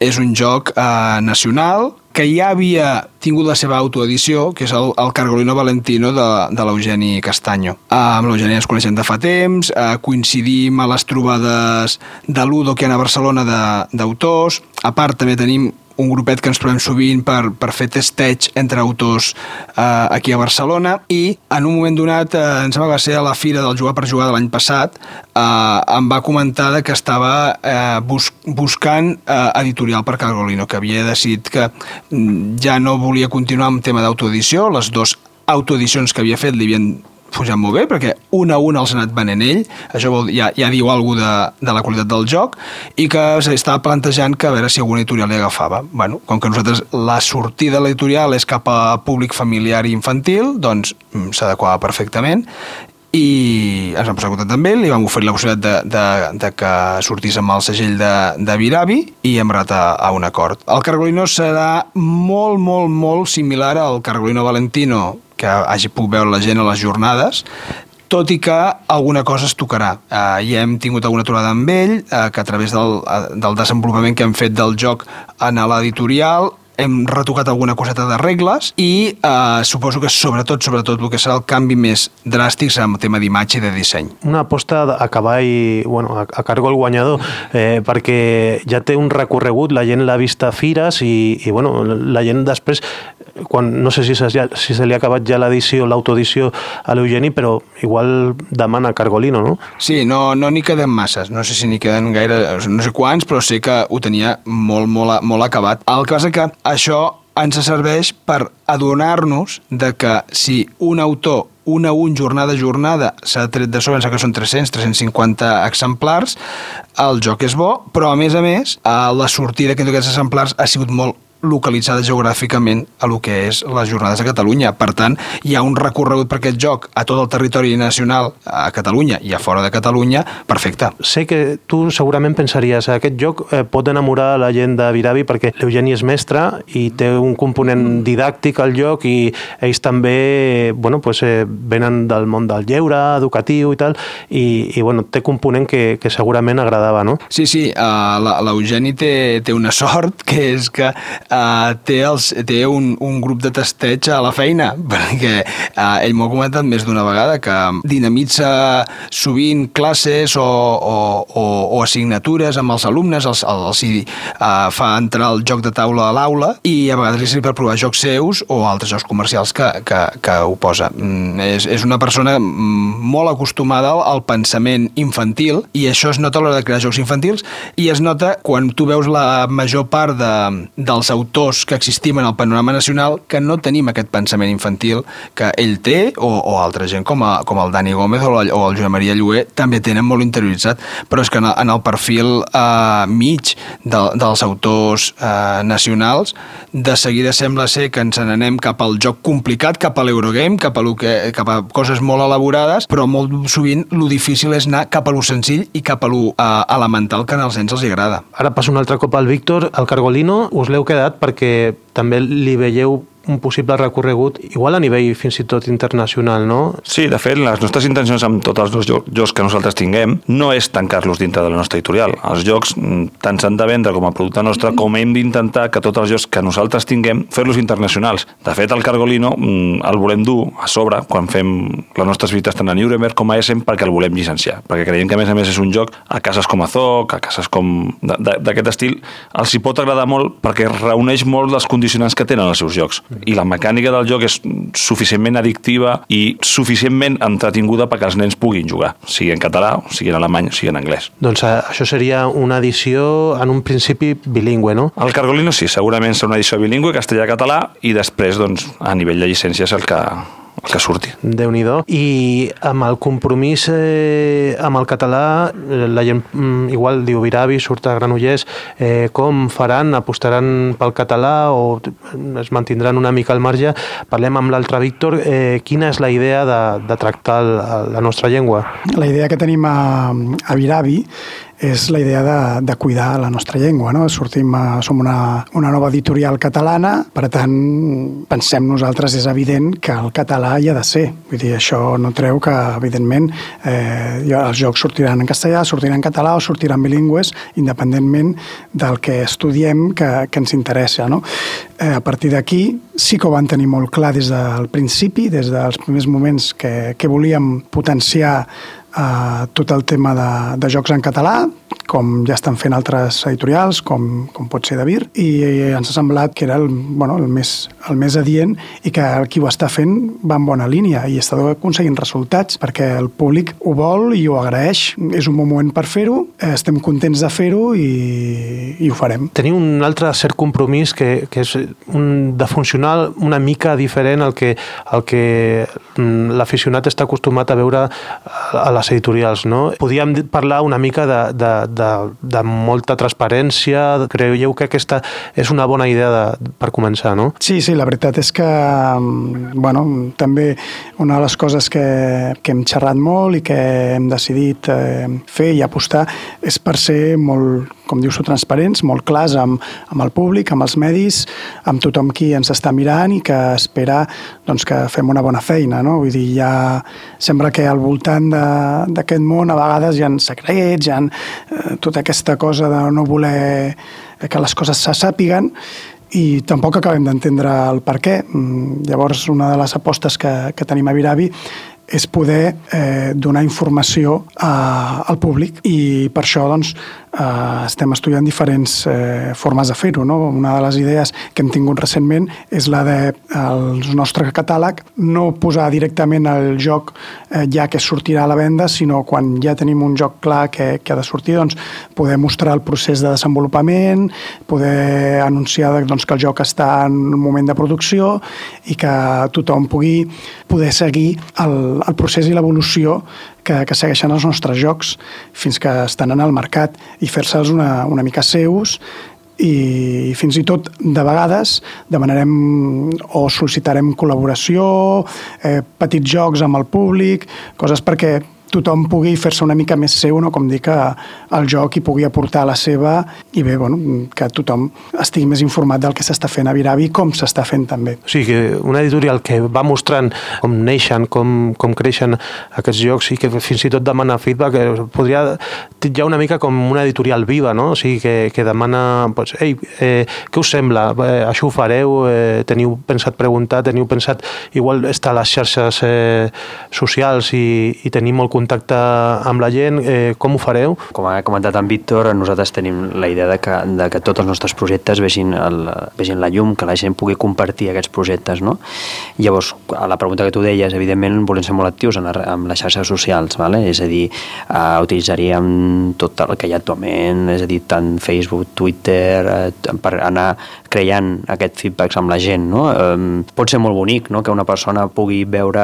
Speaker 2: és un joc uh, nacional que ja havia tingut la seva autoedició, que és el, el Cargolino Valentino de, de l'Eugeni Castanyo. Uh, amb l'Eugeni ens coneixem de fa temps, uh, coincidim a les trobades de l'Udo que hi a Barcelona d'autors, a part també tenim un grupet que ens trobem sovint per, per fer testeig entre autors eh, aquí a Barcelona i en un moment donat, eh, em sembla que va ser a la fira del Jugar per Jugar de l'any passat, eh, em va comentar de que estava eh, bus buscant eh, editorial per Cargolino, que havia decidit que mm, ja no volia continuar amb tema d'autoedició, les dues autoedicions que havia fet li havien funcionat molt bé perquè un a un els ha anat venent ell. Això vol, ja, ja diu alguna de, de la qualitat del joc. I que s'estava plantejant que a veure si alguna editorial li agafava. Bueno, com que nosaltres la sortida de l'editorial és cap a públic familiar i infantil doncs mm, s'adequava perfectament. I ens vam posar en contacte amb ell, li vam oferir la possibilitat de, de, de que sortís amb el segell de, de Viravi i hem arribat a, a un acord. El Cargolino serà molt, molt, molt similar al Cargolino Valentino que hagi pogut veure la gent a les jornades, tot i que alguna cosa es tocarà. Uh, ja hem tingut alguna trobada amb ell, uh, que a través del, uh, del desenvolupament que hem fet del joc en l'editorial hem retocat alguna coseta de regles i eh, suposo que sobretot, sobretot el que serà el canvi més dràstic serà el tema d'imatge i de disseny.
Speaker 3: Una aposta a cavall, bueno, a, a cargo el guanyador, eh, perquè ja té un recorregut, la gent l'ha vist a fires i, i bueno, la gent després, quan, no sé si se, si se li ha acabat ja l'edició, l'autoedició a l'Eugeni, però igual demana Cargolino, no?
Speaker 2: Sí, no n'hi no queden masses, no sé si n'hi queden gaire, no sé quants, però sé que ho tenia molt, molt, molt acabat. El que passa que això ens serveix per adonar-nos de que si un autor un a un, jornada a jornada, s'ha tret de sobre, que són 300, 350 exemplars, el joc és bo, però a més a més, la sortida d'aquests exemplars ha sigut molt localitzada geogràficament a lo que és les jornades a Catalunya. Per tant, hi ha un recorregut per aquest joc a tot el territori nacional, a Catalunya i a fora de Catalunya, perfecte.
Speaker 3: Sé que tu segurament pensaries aquest joc eh, pot enamorar la gent de Viravi perquè l'Eugeni és mestre i té un component didàctic al joc i ells també bueno, pues, eh, venen del món del lleure, educatiu i tal, i, i bueno, té component que, que segurament agradava, no?
Speaker 2: Sí, sí, uh, l'Eugeni té, té una sort, que és que uh, té, els, té un, un grup de testeig a la feina, perquè uh, ell m'ho ha comentat més d'una vegada, que dinamitza sovint classes o, o, o, o assignatures amb els alumnes, els, els uh, fa entrar el joc de taula a l'aula i a vegades li serveix per provar jocs seus o altres jocs comercials que, que, que ho posa. Mm, és, és una persona mm, molt acostumada al, al pensament infantil i això es nota a l'hora de crear jocs infantils i es nota quan tu veus la major part de, dels autors autors que existim en el panorama nacional que no tenim aquest pensament infantil que ell té o, o altra gent com, a, com el Dani Gómez o, la, o el Joan Maria Lluer també tenen molt interioritzat. Però és que en el, en el perfil eh, mig de, dels autors eh, nacionals de seguida sembla ser que ens n'anem cap al joc complicat, cap a l'Eurogame, cap, a que, cap a coses molt elaborades, però molt sovint lo difícil és anar cap a lo senzill i cap a lo uh, elemental que als nens els agrada.
Speaker 3: Ara passa un altre cop al Víctor, al Cargolino, us l'heu quedat perquè també li veieu un possible recorregut, igual a nivell fins i tot internacional, no?
Speaker 6: Sí, de fet, les nostres intencions amb tots els jocs que nosaltres tinguem no és tancar-los dintre de la nostra editorial. Els jocs mm, tant s'han de vendre com a producte nostre com hem d'intentar que tots els jocs que nosaltres tinguem fer-los internacionals. De fet, el Cargolino mm, el volem dur a sobre quan fem les nostres visites tant a Nuremberg com a Essen perquè el volem llicenciar, perquè creiem que a més a més és un joc a cases com a Zoc, a cases com d'aquest estil, els hi pot agradar molt perquè reuneix molt les condicionants que tenen els seus jocs i la mecànica del joc és suficientment addictiva i suficientment entretinguda perquè els nens puguin jugar, sigui en català, sigui en alemany, sigui en anglès.
Speaker 3: Doncs eh, això seria una edició en un principi bilingüe, no?
Speaker 6: El Cargolino sí, segurament serà una edició bilingüe, castellà-català, i després, doncs, a nivell de llicències el que, el que surti.
Speaker 3: déu nhi I amb el compromís eh, amb el català, la gent mm, igual diu Viravi, surt a Granollers, eh, com faran? Apostaran pel català o es mantindran una mica al marge? Parlem amb l'altre Víctor. Eh, quina és la idea de, de tractar el, la nostra llengua?
Speaker 5: La idea que tenim a, a Viravi és la idea de, de cuidar la nostra llengua. No? Sortim a, som una, una nova editorial catalana, per tant, pensem nosaltres, és evident que el català hi ha de ser. Vull dir, això no treu que, evidentment, eh, els jocs sortiran en castellà, sortiran en català o sortiran bilingües, independentment del que estudiem que, que ens interessa. No? Eh, a partir d'aquí, sí que ho van tenir molt clar des del principi, des dels primers moments que, que volíem potenciar eh, tot el tema de, de jocs en català, com ja estan fent altres editorials, com, com pot ser de Vir, i ens ha semblat que era el, bueno, el, més, el més adient i que qui ho està fent va en bona línia i està aconseguint resultats perquè el públic ho vol i ho agraeix. És un bon moment per fer-ho, estem contents de fer-ho i, i ho farem.
Speaker 3: Teniu un altre cert compromís que, que és un, de funcionar una mica diferent al que, al que mm, l'aficionat està acostumat a veure a les editorials, no? Podíem parlar una mica de, de, de, de molta transparència. Creieu que aquesta és una bona idea de, per començar, no?
Speaker 5: Sí, sí, la veritat és que mm, bueno, també una de les coses que, que hem xerrat molt i que hem decidit eh, fer i apostar és per ser molt com dius tu, transparents, molt clars amb, amb el públic, amb els medis, amb tothom qui ens està mirant i que espera doncs, que fem una bona feina. No? Vull dir, ja sembla que al voltant d'aquest món a vegades hi ha secrets, hi ha eh, tota aquesta cosa de no voler que les coses se sàpiguen i tampoc acabem d'entendre el per què. Mm, llavors, una de les apostes que, que tenim a Viravi és poder eh, donar informació a, al públic i per això doncs, eh, estem estudiant diferents eh, formes de fer-ho. No? Una de les idees que hem tingut recentment és la de el nostre catàleg no posar directament el joc eh, ja que sortirà a la venda, sinó quan ja tenim un joc clar que, que ha de sortir, doncs, poder mostrar el procés de desenvolupament, poder anunciar doncs, que el joc està en un moment de producció i que tothom pugui poder seguir el, el procés i l'evolució que, que segueixen els nostres jocs fins que estan en el mercat i fer-se'ls una, una mica seus i fins i tot de vegades demanarem o sol·licitarem col·laboració, eh, petits jocs amb el públic, coses perquè tothom pugui fer-se una mica més seu, no? com dir que el joc hi pugui aportar la seva i bé, bueno, que tothom estigui més informat del que s'està fent a Viravi com s'està fent també.
Speaker 3: O sigui, que una editorial que va mostrant com neixen, com, com creixen aquests jocs i que fins i tot demana feedback, eh, podria ja una mica com una editorial viva, no? O sigui, que, que demana, pues, ei, eh, què us sembla? Eh, això ho fareu? Eh, teniu pensat preguntar? Teniu pensat igual estar a les xarxes eh, socials i, i tenir molt contacte amb la gent, eh, com ho fareu?
Speaker 4: Com ha comentat en Víctor, nosaltres tenim la idea de que, de que tots els nostres projectes vegin, el, vegin la llum, que la gent pugui compartir aquests projectes, no? Llavors, a la pregunta que tu deies, evidentment volem ser molt actius en, en les xarxes socials, vale? és a dir, uh, utilitzaríem tot el que hi ha actualment, és a dir, tant Facebook, Twitter, uh, per anar creant aquests feedbacks amb la gent, no? Um, pot ser molt bonic, no?, que una persona pugui veure,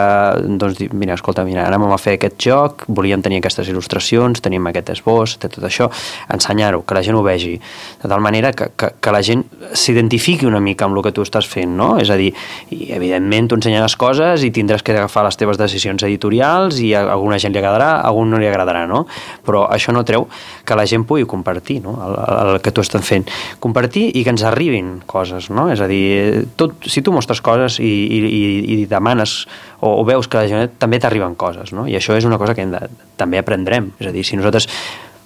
Speaker 4: doncs, mira, escolta, mira, anem a fer aquest joc, joc, volíem tenir aquestes il·lustracions, tenim aquest esbós, té tot això, ensenyar-ho, que la gent ho vegi, de tal manera que, que, que la gent s'identifiqui una mica amb el que tu estàs fent, no? És a dir, i evidentment tu ensenyaràs coses i tindràs que agafar les teves decisions editorials i a alguna gent li agradarà, a algun no li agradarà, no? Però això no treu que la gent pugui compartir no? el, el que tu estàs fent. Compartir i que ens arribin coses, no? És a dir, tot, si tu mostres coses i, i, i, i demanes o, o veus que la gent també t'arriben coses, no? I això és una cosa que hem de, també aprendrem. És a dir, si nosaltres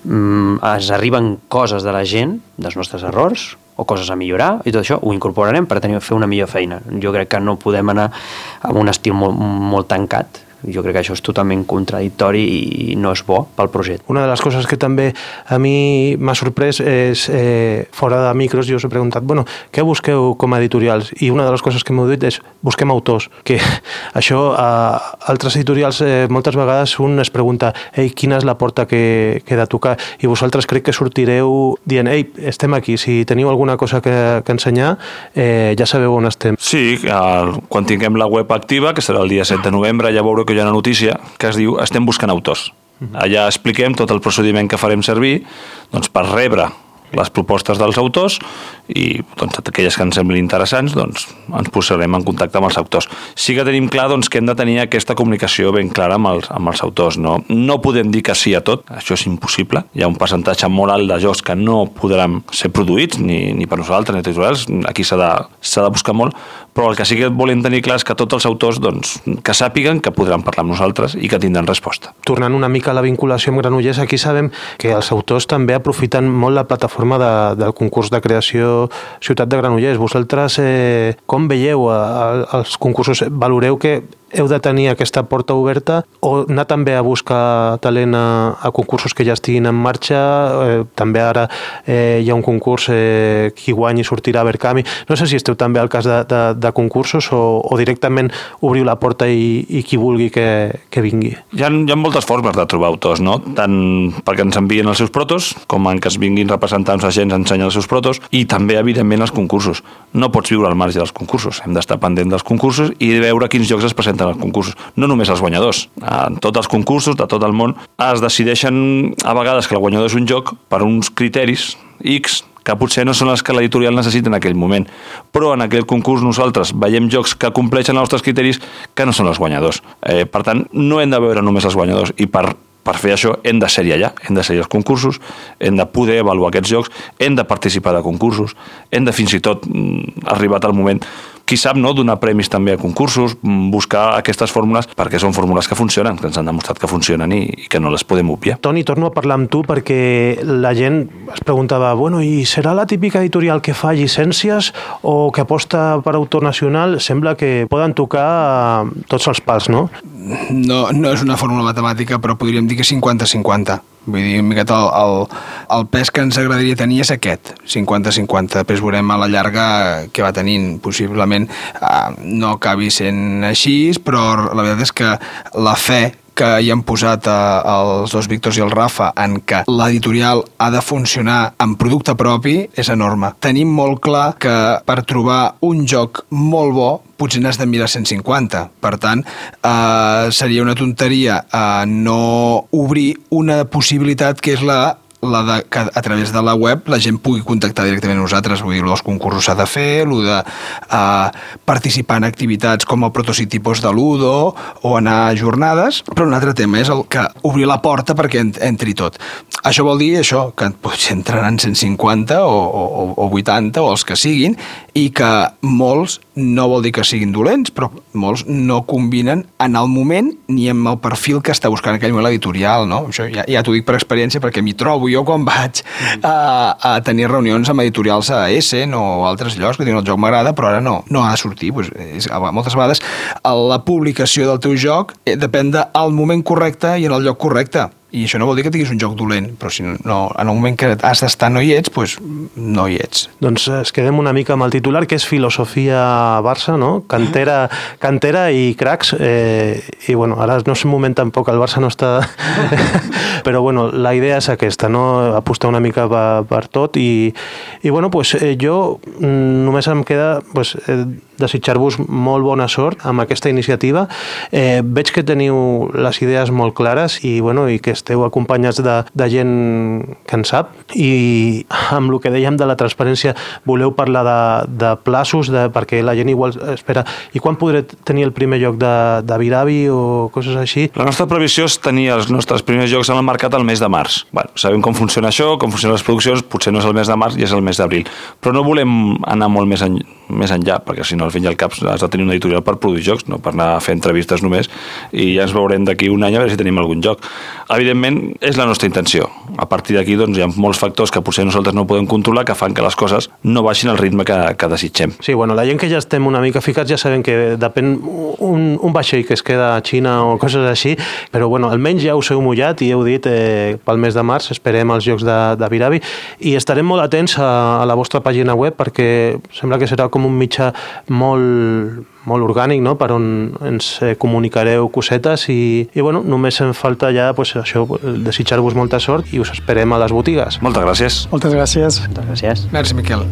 Speaker 4: mm, ens arriben coses de la gent, dels nostres errors, o coses a millorar, i tot això ho incorporarem per tenir, fer una millor feina. Jo crec que no podem anar amb un estil molt, molt tancat, jo crec que això és totalment contradictori i no és bo pel projecte.
Speaker 3: Una de les coses que també a mi m'ha sorprès és, eh, fora de micros, jo us he preguntat, bueno, què busqueu com a editorials? I una de les coses que m'heu dit és, busquem autors, que això a altres editorials eh, moltes vegades un es pregunta, ei, quina és la porta que, que he de tocar? I vosaltres crec que sortireu dient, ei, estem aquí, si teniu alguna cosa que, que ensenyar, eh, ja sabeu on estem.
Speaker 6: Sí, el, quan tinguem la web activa, que serà el dia 7 de novembre, ja veureu que hi ha una notícia que es diu Estem buscant autors. Allà expliquem tot el procediment que farem servir doncs, per rebre les propostes dels autors i doncs, aquelles que ens semblin interessants doncs, ens posarem en contacte amb els autors. Sí que tenim clar doncs, que hem de tenir aquesta comunicació ben clara amb els, amb els autors. No? no podem dir que sí a tot, això és impossible. Hi ha un percentatge molt alt de jocs que no podran ser produïts ni, ni per nosaltres ni titulars, aquí s'ha de, de buscar molt, però el que sí que volem tenir clar és que tots els autors doncs, que sàpiguen que podran parlar amb nosaltres i que tindran resposta.
Speaker 3: Tornant una mica a la vinculació amb Granollers, aquí sabem que els autors també aprofiten molt la plataforma de, del concurs de creació Ciutat de Granollers. Vosaltres eh, com veieu a, a, els concursos? Valoreu que heu de tenir aquesta porta oberta o anar també a buscar talent a, a concursos que ja estiguin en marxa, eh, també ara eh, hi ha un concurs eh, qui guanyi sortirà a Berkami. No sé si esteu també al cas de, de, de concursos o, o directament obriu la porta i, i qui vulgui que, que vingui.
Speaker 6: Hi ha, hi ha moltes formes de trobar autors, no? tant perquè ens envien els seus protos, com en que es vinguin representants agents a ensenyar els seus protos, i també, evidentment, els concursos. No pots viure al marge dels concursos, hem d'estar pendent dels concursos i veure quins jocs es presenten als concursos. No només els guanyadors, en tots els concursos de tot el món es decideixen a vegades que el guanyador és un joc per uns criteris X que potser no són els que l'editorial necessita en aquell moment. Però en aquell concurs nosaltres veiem jocs que compleixen els nostres criteris que no són els guanyadors. Eh, per tant, no hem de veure només els guanyadors i per per fer això hem de ser allà, hem de ser als concursos, hem de poder avaluar aquests jocs, hem de participar de concursos, hem de fins i tot, mm, arribat al moment, qui sap, no, donar premis també a concursos, mm, buscar aquestes fórmules, perquè són fórmules que funcionen, que ens han demostrat que funcionen i, i que no les podem obviar.
Speaker 3: Toni, torno a parlar amb tu perquè la gent es preguntava, bueno, i serà la típica editorial que fa llicències o que aposta per autor nacional? Sembla que poden tocar tots els pals, no?
Speaker 2: No, no és una fórmula matemàtica, però podríem dir que 50-50. Vull dir, una miqueta el, el, el pes que ens agradaria tenir és aquest, 50-50. Després veurem a la llarga què va tenint. Possiblement eh, no acabi sent així, però la veritat és que la fe que hi han posat eh, els dos Víctors i el Rafa en que l'editorial ha de funcionar amb producte propi és enorme. Tenim molt clar que per trobar un joc molt bo potser n'has de mirar 150. Per tant, eh, seria una tonteria eh, no obrir una possibilitat que és la la de, que a través de la web la gent pugui contactar directament a nosaltres, vull dir, els concursos s'ha de fer, el de uh, participar en activitats com el protocitipos de l'Udo o anar a jornades, però un altre tema és el que obrir la porta perquè entri tot. Això vol dir això, que potser entraran 150 o, o, o 80 o els que siguin i que molts no vol dir que siguin dolents, però molts no combinen en el moment ni amb el perfil que està buscant aquell moment l'editorial, no? Això ja, ja t'ho dic per experiència perquè m'hi trobo jo quan vaig a, a tenir reunions amb editorials a Essen o altres llocs que diuen el joc m'agrada però ara no, no ha de sortir pues, és, moltes vegades la publicació del teu joc eh, depèn del moment correcte i en el lloc correcte i això no vol dir que tinguis un joc dolent, però si no, en el moment que has d'estar no hi ets, doncs no hi ets.
Speaker 3: Doncs es quedem una mica amb el titular, que és filosofia Barça, no? Cantera, cantera i cracs, eh, i bueno, ara no és un moment tampoc, el Barça no està... però bueno, la idea és aquesta, no? Apostar una mica per, per tot i, i bueno, pues, eh, jo mm, només em queda pues, eh, desitjar-vos molt bona sort amb aquesta iniciativa. Eh, veig que teniu les idees molt clares i, bueno, i que esteu acompanyats de, de gent que en sap i amb el que dèiem de la transparència voleu parlar de, de plaços de, perquè la gent igual espera i quan podré tenir el primer lloc de, de Viravi o coses així?
Speaker 6: La nostra previsió és tenir els nostres primers jocs en el mercat el mes de març. Bueno, sabem com funciona això, com funcionen les produccions, potser no és el mes de març i és el mes d'abril. Però no volem anar molt més, en, més enllà, perquè si no, al fin i al cap has de tenir una editorial per produir jocs, no per anar a fer entrevistes només, i ja ens veurem d'aquí un any a veure si tenim algun joc. Evidentment, és la nostra intenció. A partir d'aquí doncs, hi ha molts factors que potser nosaltres no podem controlar que fan que les coses no baixin al ritme que, que desitgem.
Speaker 3: Sí, bueno, la gent que ja estem una mica ficats ja sabem que depèn un, un vaixell que es queda a Xina o coses així, però bueno, almenys ja us heu mullat i heu dit eh, pel mes de març esperem els jocs de, de Viravi i estarem molt atents a, a la vostra pàgina web perquè sembla que serà com un mitjà molt, molt orgànic, no? per on ens eh, comunicareu cosetes i, i bueno, només em falta ja pues, això, desitjar-vos molta sort i us esperem a les botigues.
Speaker 6: Moltes gràcies.
Speaker 5: Moltes gràcies.
Speaker 4: Moltes gràcies.
Speaker 2: Merci, Miquel.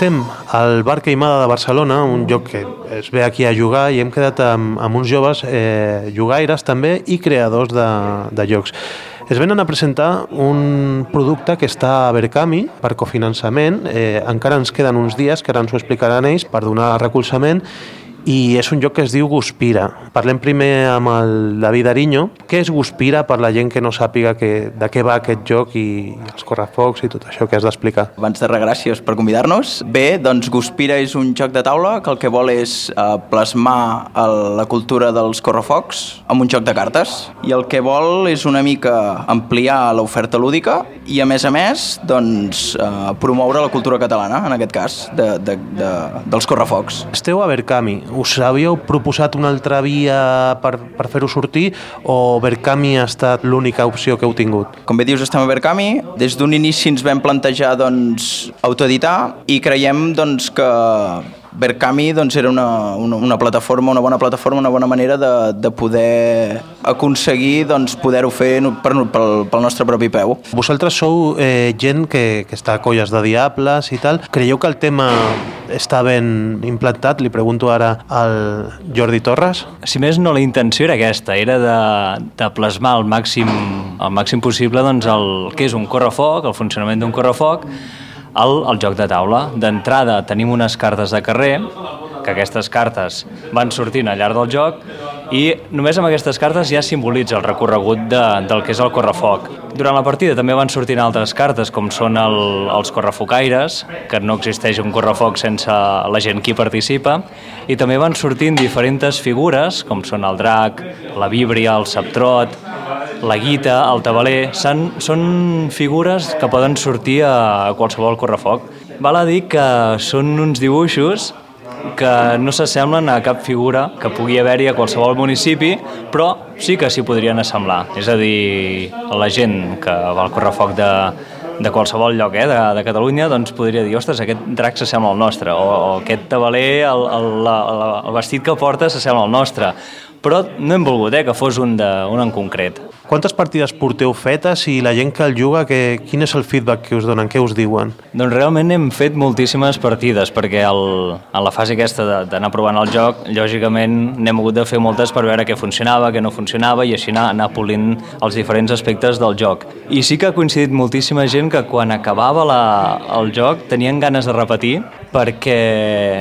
Speaker 3: Estem al Bar Queimada de Barcelona, un lloc que es ve aquí a jugar i hem quedat amb, amb uns joves eh, jugaires també i creadors de, de jocs. Es venen a presentar un producte que està a Berkami per cofinançament. Eh, encara ens queden uns dies, que ara ens ho explicaran ells, per donar recolzament i és un joc que es diu Guspira. Parlem primer amb el David Ariño. Què és Guspira per la gent que no sàpiga que, de què va aquest joc i els correfocs i tot això que has d'explicar?
Speaker 7: Abans de res, gràcies per convidar-nos. Bé, doncs Guspira és un joc de taula que el que vol és eh, plasmar el, la cultura dels correfocs amb un joc de cartes. I el que vol és una mica ampliar l'oferta lúdica i, a més a més, doncs, eh, promoure la cultura catalana, en aquest cas, de, de, de, dels correfocs.
Speaker 3: Esteu a Berkami us havíeu proposat una altra via per, per fer-ho sortir o Berkami ha estat l'única opció que heu tingut?
Speaker 7: Com bé dius, estem a Berkami. Des d'un inici ens vam plantejar doncs, autoeditar i creiem doncs, que Berkami doncs, era una, una, una plataforma, una bona plataforma, una bona manera de, de poder aconseguir doncs, poder-ho fer per, pel, pel nostre propi peu.
Speaker 3: Vosaltres sou eh, gent que, que està a colles de diables i tal. Creieu que el tema està ben implantat? Li pregunto ara al Jordi Torres.
Speaker 8: Si més no, la intenció era aquesta, era de, de plasmar al màxim, al màxim possible doncs, el que és un correfoc, el funcionament d'un correfoc, el, el joc de taula. D'entrada tenim unes cartes de carrer, que aquestes cartes van sortint al llarg del joc i només amb aquestes cartes ja simbolitza el recorregut de, del que és el correfoc. Durant la partida també van sortint altres cartes com són el, els correfocaires, que no existeix un correfoc sense la gent que hi participa, i també van sortint diferents figures com són el drac, la víbria, el septrot, la guita, el tabaler, són, són figures que poden sortir a qualsevol correfoc. Val a dir que són uns dibuixos que no s'assemblen a cap figura que pugui haver-hi a qualsevol municipi, però sí que s'hi podrien assemblar. És a dir, la gent que va al correfoc de, de qualsevol lloc eh, de, de Catalunya doncs podria dir, ostres, aquest drac s'assembla al nostre, o, o aquest tabaler, el, el, el, el vestit que porta s'assembla al nostre. Però no hem volgut eh, que fos un, de, un en concret.
Speaker 3: Quantes partides porteu fetes i la gent que el juga, que, quin és el feedback que us donen, què us diuen?
Speaker 8: Doncs realment hem fet moltíssimes partides, perquè el, en la fase aquesta d'anar provant el joc, lògicament n'hem hagut de fer moltes per veure què funcionava, què no funcionava, i així anar, anar polint els diferents aspectes del joc. I sí que ha coincidit moltíssima gent que quan acabava la, el joc tenien ganes de repetir, perquè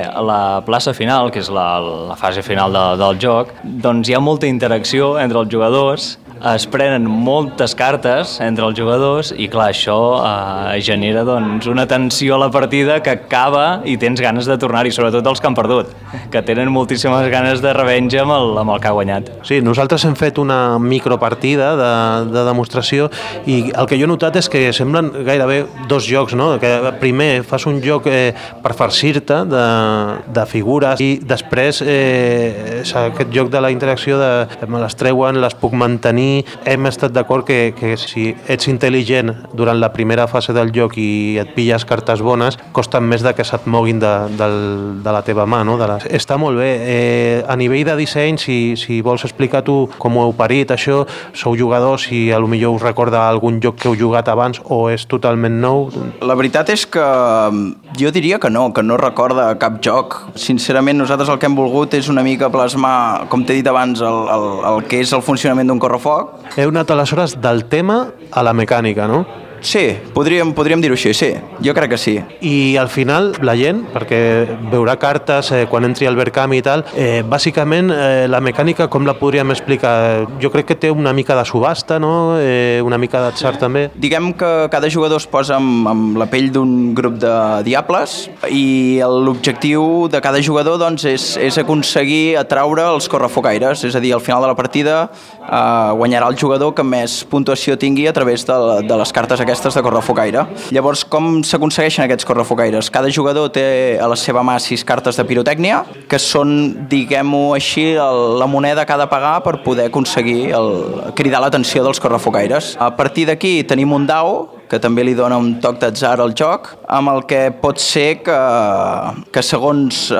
Speaker 8: a la plaça final, que és la, la fase final de, del joc, doncs hi ha molta interacció entre els jugadors es prenen moltes cartes entre els jugadors i clar, això eh, genera doncs, una tensió a la partida que acaba i tens ganes de tornar-hi, sobretot els que han perdut, que tenen moltíssimes ganes de revenja amb el, amb el que ha guanyat.
Speaker 3: Sí, nosaltres hem fet una micropartida de, de demostració i el que jo he notat és que semblen gairebé dos jocs, no? que primer fas un joc eh, per farcir-te de, de figures i després eh, aquest joc de la interacció de me les treuen, les puc mantenir hem estat d'acord que, que si ets intel·ligent durant la primera fase del joc i et pilles cartes bones, costen més de que se't moguin de, de, de la teva mà. No? De la... Està molt bé. Eh, a nivell de disseny, si, si vols explicar tu com ho heu parit, això, sou jugadors, si a lo millor us recorda algun joc que heu jugat abans o és totalment nou?
Speaker 7: La veritat és que mm, jo diria que no, que no recorda cap joc. Sincerament, nosaltres el que hem volgut és una mica plasmar, com t'he dit abans, el, el, el que és el funcionament d'un correfoc foc.
Speaker 3: Heu anat aleshores del tema a la mecànica, no?
Speaker 7: Sí, podríem, podríem dir-ho així, sí. Jo crec que sí.
Speaker 3: I al final, la gent, perquè veurà cartes eh, quan entri al Berkami i tal, eh, bàsicament eh, la mecànica com la podríem explicar? Jo crec que té una mica de subhasta, no? Eh, una mica d'atzar sí. també.
Speaker 7: Diguem que cada jugador es posa amb, amb la pell d'un grup de diables i l'objectiu de cada jugador doncs, és, és aconseguir atraure els correfocaires, és a dir, al final de la partida eh, guanyarà el jugador que més puntuació tingui a través de, de les cartes aquestes de correfocaire. Llavors, com s'aconsegueixen aquests correfocaires? Cada jugador té a la seva mà sis cartes de pirotècnia, que són, diguem-ho així, el, la moneda que ha de pagar per poder aconseguir el, cridar l'atenció dels correfocaires. A partir d'aquí tenim un dau que també li dona un toc d'atzar al joc, amb el que pot ser que, que segons eh,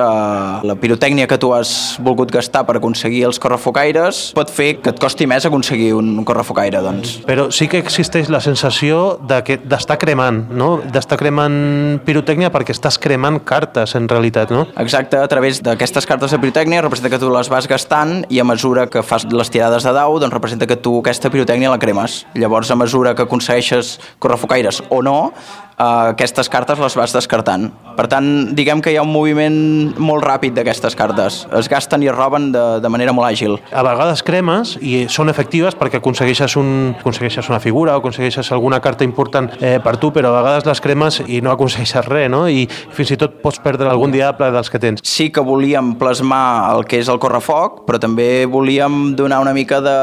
Speaker 7: la pirotècnia que tu has volgut gastar per aconseguir els correfocaires, pot fer que et costi més aconseguir un, correfocaire, doncs.
Speaker 3: Però sí que existeix la sensació de que d'estar cremant, no? D'estar cremant pirotècnia perquè estàs cremant cartes, en realitat, no?
Speaker 7: Exacte, a través d'aquestes cartes de pirotècnia representa que tu les vas gastant i a mesura que fas les tirades de dau, doncs representa que tu aquesta pirotècnia la cremes. Llavors, a mesura que aconsegueixes correfocaires o no, eh, aquestes cartes les vas descartant. Per tant, diguem que hi ha un moviment molt ràpid d'aquestes cartes. Es gasten i es roben de, de manera molt àgil.
Speaker 3: A vegades cremes i són efectives perquè aconsegueixes, un, aconsegueixes una figura o aconsegueixes alguna carta important eh, per tu, però a vegades les cremes i no aconsegueixes res, no? I fins i tot pots perdre algun diable dels que tens.
Speaker 7: Sí que volíem plasmar el que és el correfoc, però també volíem donar una mica de,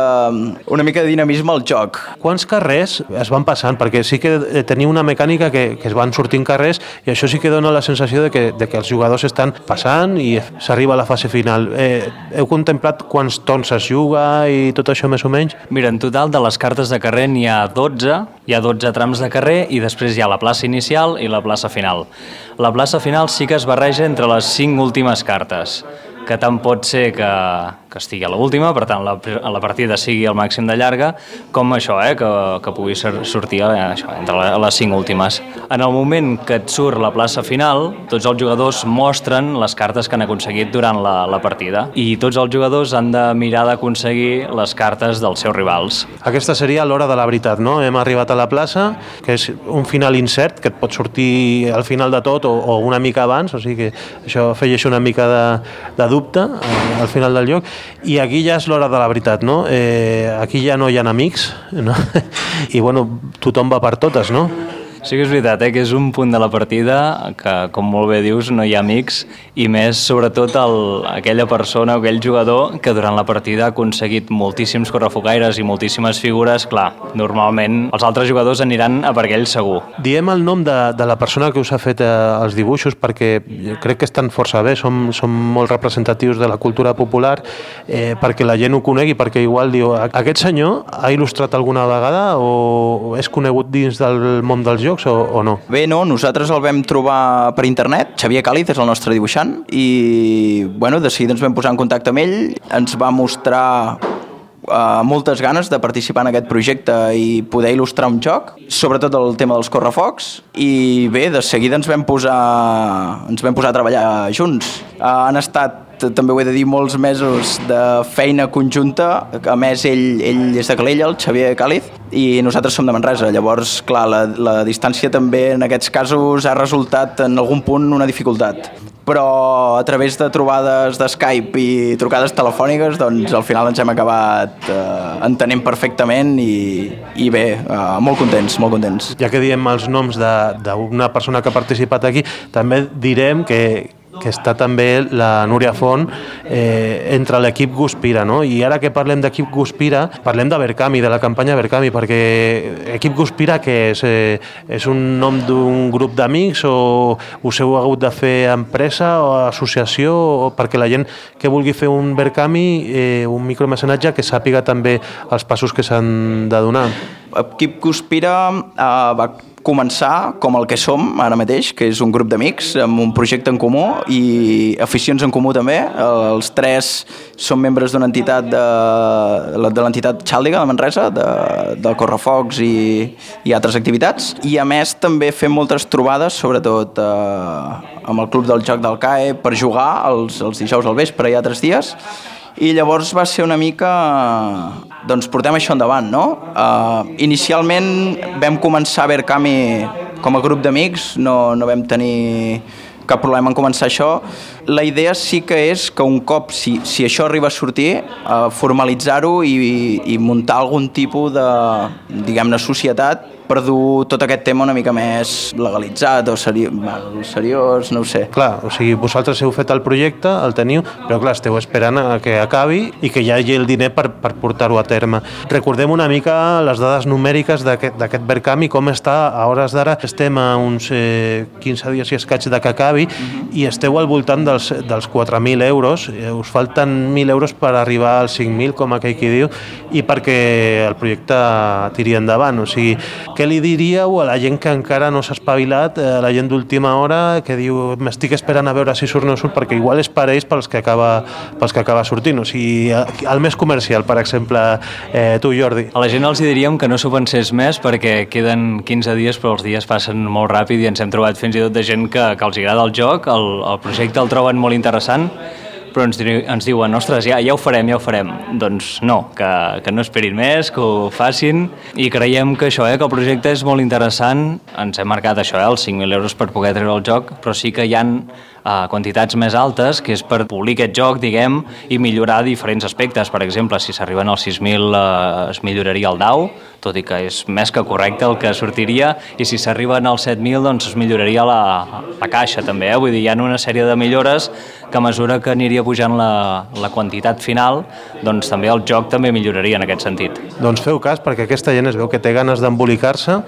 Speaker 7: una mica de dinamisme al joc.
Speaker 3: Quants carrers es van passant? Perquè sí que eh, tenia una mecànica que, que es van sortint carrers i això sí que dona la sensació de que, de que els jugadors estan passant i s'arriba a la fase final. Eh, heu contemplat quants tons es juga i tot això més o menys?
Speaker 8: Mira, en total de les cartes de carrer n'hi ha 12, hi ha 12 trams de carrer i després hi ha la plaça inicial i la plaça final. La plaça final sí que es barreja entre les 5 últimes cartes que tant pot ser que, que estigui a l'última, per tant la, la partida sigui el màxim de llarga, com això, eh, que, que pugui ser, sortir eh, això, entre les cinc últimes. En el moment que et surt la plaça final, tots els jugadors mostren les cartes que han aconseguit durant la, la partida i tots els jugadors han de mirar d'aconseguir les cartes dels seus rivals.
Speaker 3: Aquesta seria l'hora de la veritat, no? Hem arribat a la plaça, que és un final incert, que et pot sortir al final de tot o, o una mica abans, o sigui que això feia una mica de, de dubte eh, al final del joc i aquí ja és l'hora de la veritat no? Eh, aquí ja no hi ha amics no? i bueno, tothom va per totes no?
Speaker 8: Sí que és veritat, eh, que és un punt de la partida que, com molt bé dius, no hi ha amics i més, sobretot, el, aquella persona o aquell jugador que durant la partida ha aconseguit moltíssims correfocaires i moltíssimes figures, clar, normalment els altres jugadors aniran a per aquell segur.
Speaker 3: Diem el nom de, de la persona que us ha fet eh, els dibuixos perquè crec que estan força bé, som, som molt representatius de la cultura popular eh, perquè la gent ho conegui, perquè igual diu, aquest senyor ha il·lustrat alguna vegada o és conegut dins del món dels jocs o, o no?
Speaker 7: Bé, no, nosaltres el vam trobar per internet, Xavier Càliz és el nostre dibuixant, i bueno, de seguida ens vam posar en contacte amb ell, ens va mostrar uh, moltes ganes de participar en aquest projecte i poder il·lustrar un joc, sobretot el tema dels correfocs, i bé, de seguida ens vam posar, ens vam posar a treballar junts. Uh, han estat també ho he de dir, molts mesos de feina conjunta. A més, ell, ell és de Calella, el Xavier Càliz, i nosaltres som de Manresa. Llavors, clar, la, la distància també en aquests casos ha resultat en algun punt una dificultat però a través de trobades de Skype i trucades telefòniques doncs al final ens hem acabat eh, entenent perfectament i, i bé, eh, molt contents, molt contents.
Speaker 3: Ja que diem els noms d'una persona que ha participat aquí, també direm que, que està també la Núria Font eh, entre l'equip Guspira, no? I ara que parlem d'equip Guspira, parlem de Berkami, de la campanya Berkami, perquè equip Guspira que és, eh, és un nom d'un grup d'amics o us heu hagut de fer empresa o associació o perquè la gent que vulgui fer un Berkami, eh, un micromecenatge, que sàpiga també els passos que s'han de donar.
Speaker 7: Equip Guspira eh, va començar com el que som ara mateix, que és un grup d'amics amb un projecte en comú i aficions en comú també. Els tres som membres d'una entitat de, de l'entitat Xàldiga de Manresa, de, del Correfocs i, i altres activitats. I a més també fem moltes trobades, sobretot eh, amb el Club del Joc del CAE, per jugar els, els dijous al vespre i altres dies i llavors va ser una mica doncs portem això endavant no? Uh, inicialment vam començar a Verkami com a grup d'amics no, no vam tenir cap problema en començar això la idea sí que és que un cop si, si això arriba a sortir uh, formalitzar-ho i, i muntar algun tipus de diguem-ne societat per dur tot aquest tema una mica més legalitzat o seri bueno, seriós, no ho sé.
Speaker 3: Clar, o sigui, vosaltres heu fet el projecte, el teniu, però clar, esteu esperant a que acabi i que hi hagi el diner per, per portar-ho a terme. Recordem una mica les dades numèriques d'aquest Verkami, com està a hores d'ara. Estem a uns eh, 15 dies i escaig de que acabi uh -huh. i esteu al voltant dels, dels 4.000 euros. Eh, us falten 1.000 euros per arribar als 5.000, com aquell qui diu, i perquè el projecte tiri endavant. O sigui, què li diríeu a la gent que encara no s'ha espavilat, a la gent d'última hora, que diu m'estic esperant a veure si surt o no surt, perquè igual és per ells pels que acaba, pels que acaba sortint. O sigui, el més comercial, per exemple, eh, tu, Jordi.
Speaker 8: A la gent els diríem que no s'ho pensés més perquè queden 15 dies, però els dies passen molt ràpid i ens hem trobat fins i tot de gent que, que els agrada el joc, el, el projecte el troben molt interessant, però ens, ens diuen, ostres, ja, ja ho farem, ja ho farem. Doncs no, que, que no esperin més, que ho facin i creiem que això, eh, que el projecte és molt interessant, ens hem marcat això, eh, els 5.000 euros per poder treure el joc, però sí que hi han a quantitats més altes, que és per polir aquest joc, diguem, i millorar diferents aspectes. Per exemple, si s'arriben als 6.000 eh, es milloraria el DAO, tot i que és més que correcte el que sortiria, i si s'arriben als 7.000 doncs es milloraria la, la caixa també, eh? vull dir, hi ha una sèrie de millores que a mesura que aniria pujant la, la quantitat final, doncs també el joc també milloraria en aquest sentit.
Speaker 3: Doncs feu cas, perquè aquesta gent es veu que té ganes d'embolicar-se,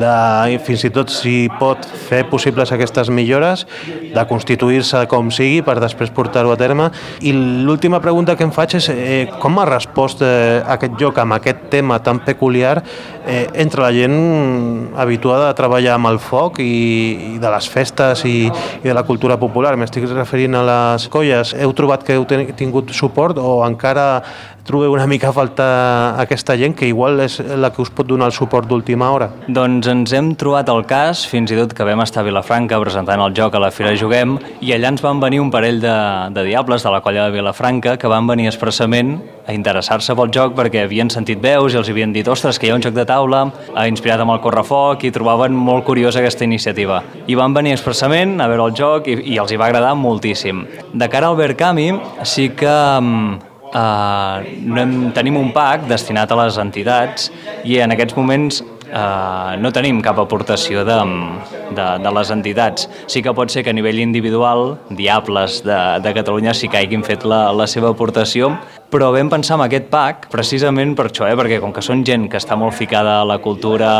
Speaker 3: de, fins i tot si pot fer possibles aquestes millores, de constituir constituir-se com sigui per després portar-ho a terme. I l'última pregunta que em faig és eh, com ha respost eh, aquest joc amb aquest tema tan peculiar eh, entre la gent habituada a treballar amb el foc i, i de les festes i, i de la cultura popular. M'estic referint a les colles. Heu trobat que heu tingut suport o encara trobeu una mica a faltar aquesta gent que igual és la que us pot donar el suport d'última hora?
Speaker 8: Doncs ens hem trobat el cas, fins i tot que vam estar a Vilafranca presentant el joc a la Fira Juguem i allà ens van venir un parell de, de diables de la colla de Vilafranca que van venir expressament a interessar-se pel joc perquè havien sentit veus i els havien dit ostres, que hi ha un joc de taula ha inspirat amb el correfoc i trobaven molt curiosa aquesta iniciativa. I van venir expressament a veure el joc i, i els hi va agradar moltíssim. De cara al Verkami sí que Uh, no hem, tenim un PAC destinat a les entitats i en aquests moments uh, no tenim cap aportació de, de, de les entitats. Sí que pot ser que a nivell individual Diables de, de Catalunya sí que hagin fet la, la seva aportació, però vam pensar en aquest PAC precisament per això, eh? perquè com que són gent que està molt ficada a la cultura,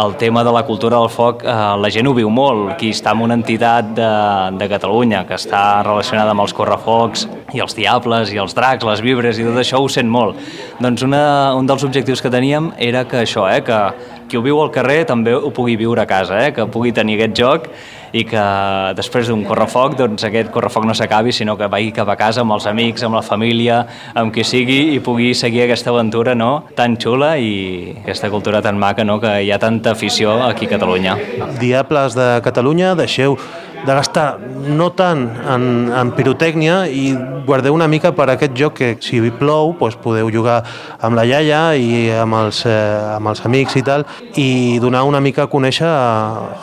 Speaker 8: el tema de la cultura del foc, eh, la gent ho viu molt. Qui està en una entitat de, de Catalunya que està relacionada amb els correfocs i els diables i els dracs, les vibres i tot això ho sent molt. Doncs una, un dels objectius que teníem era que això, eh? que qui ho viu al carrer també ho pugui viure a casa, eh? que pugui tenir aquest joc i que després d'un correfoc doncs aquest correfoc no s'acabi sinó que vagi cap a casa amb els amics, amb la família, amb qui sigui i pugui seguir aquesta aventura no? tan xula i aquesta cultura tan maca no? que hi ha tanta afició aquí a Catalunya.
Speaker 3: Diables de Catalunya, deixeu de gastar no tant en, en pirotècnia i guardeu una mica per aquest joc que si plou doncs podeu jugar amb la iaia i amb els, eh, amb els amics i tal i donar una mica a conèixer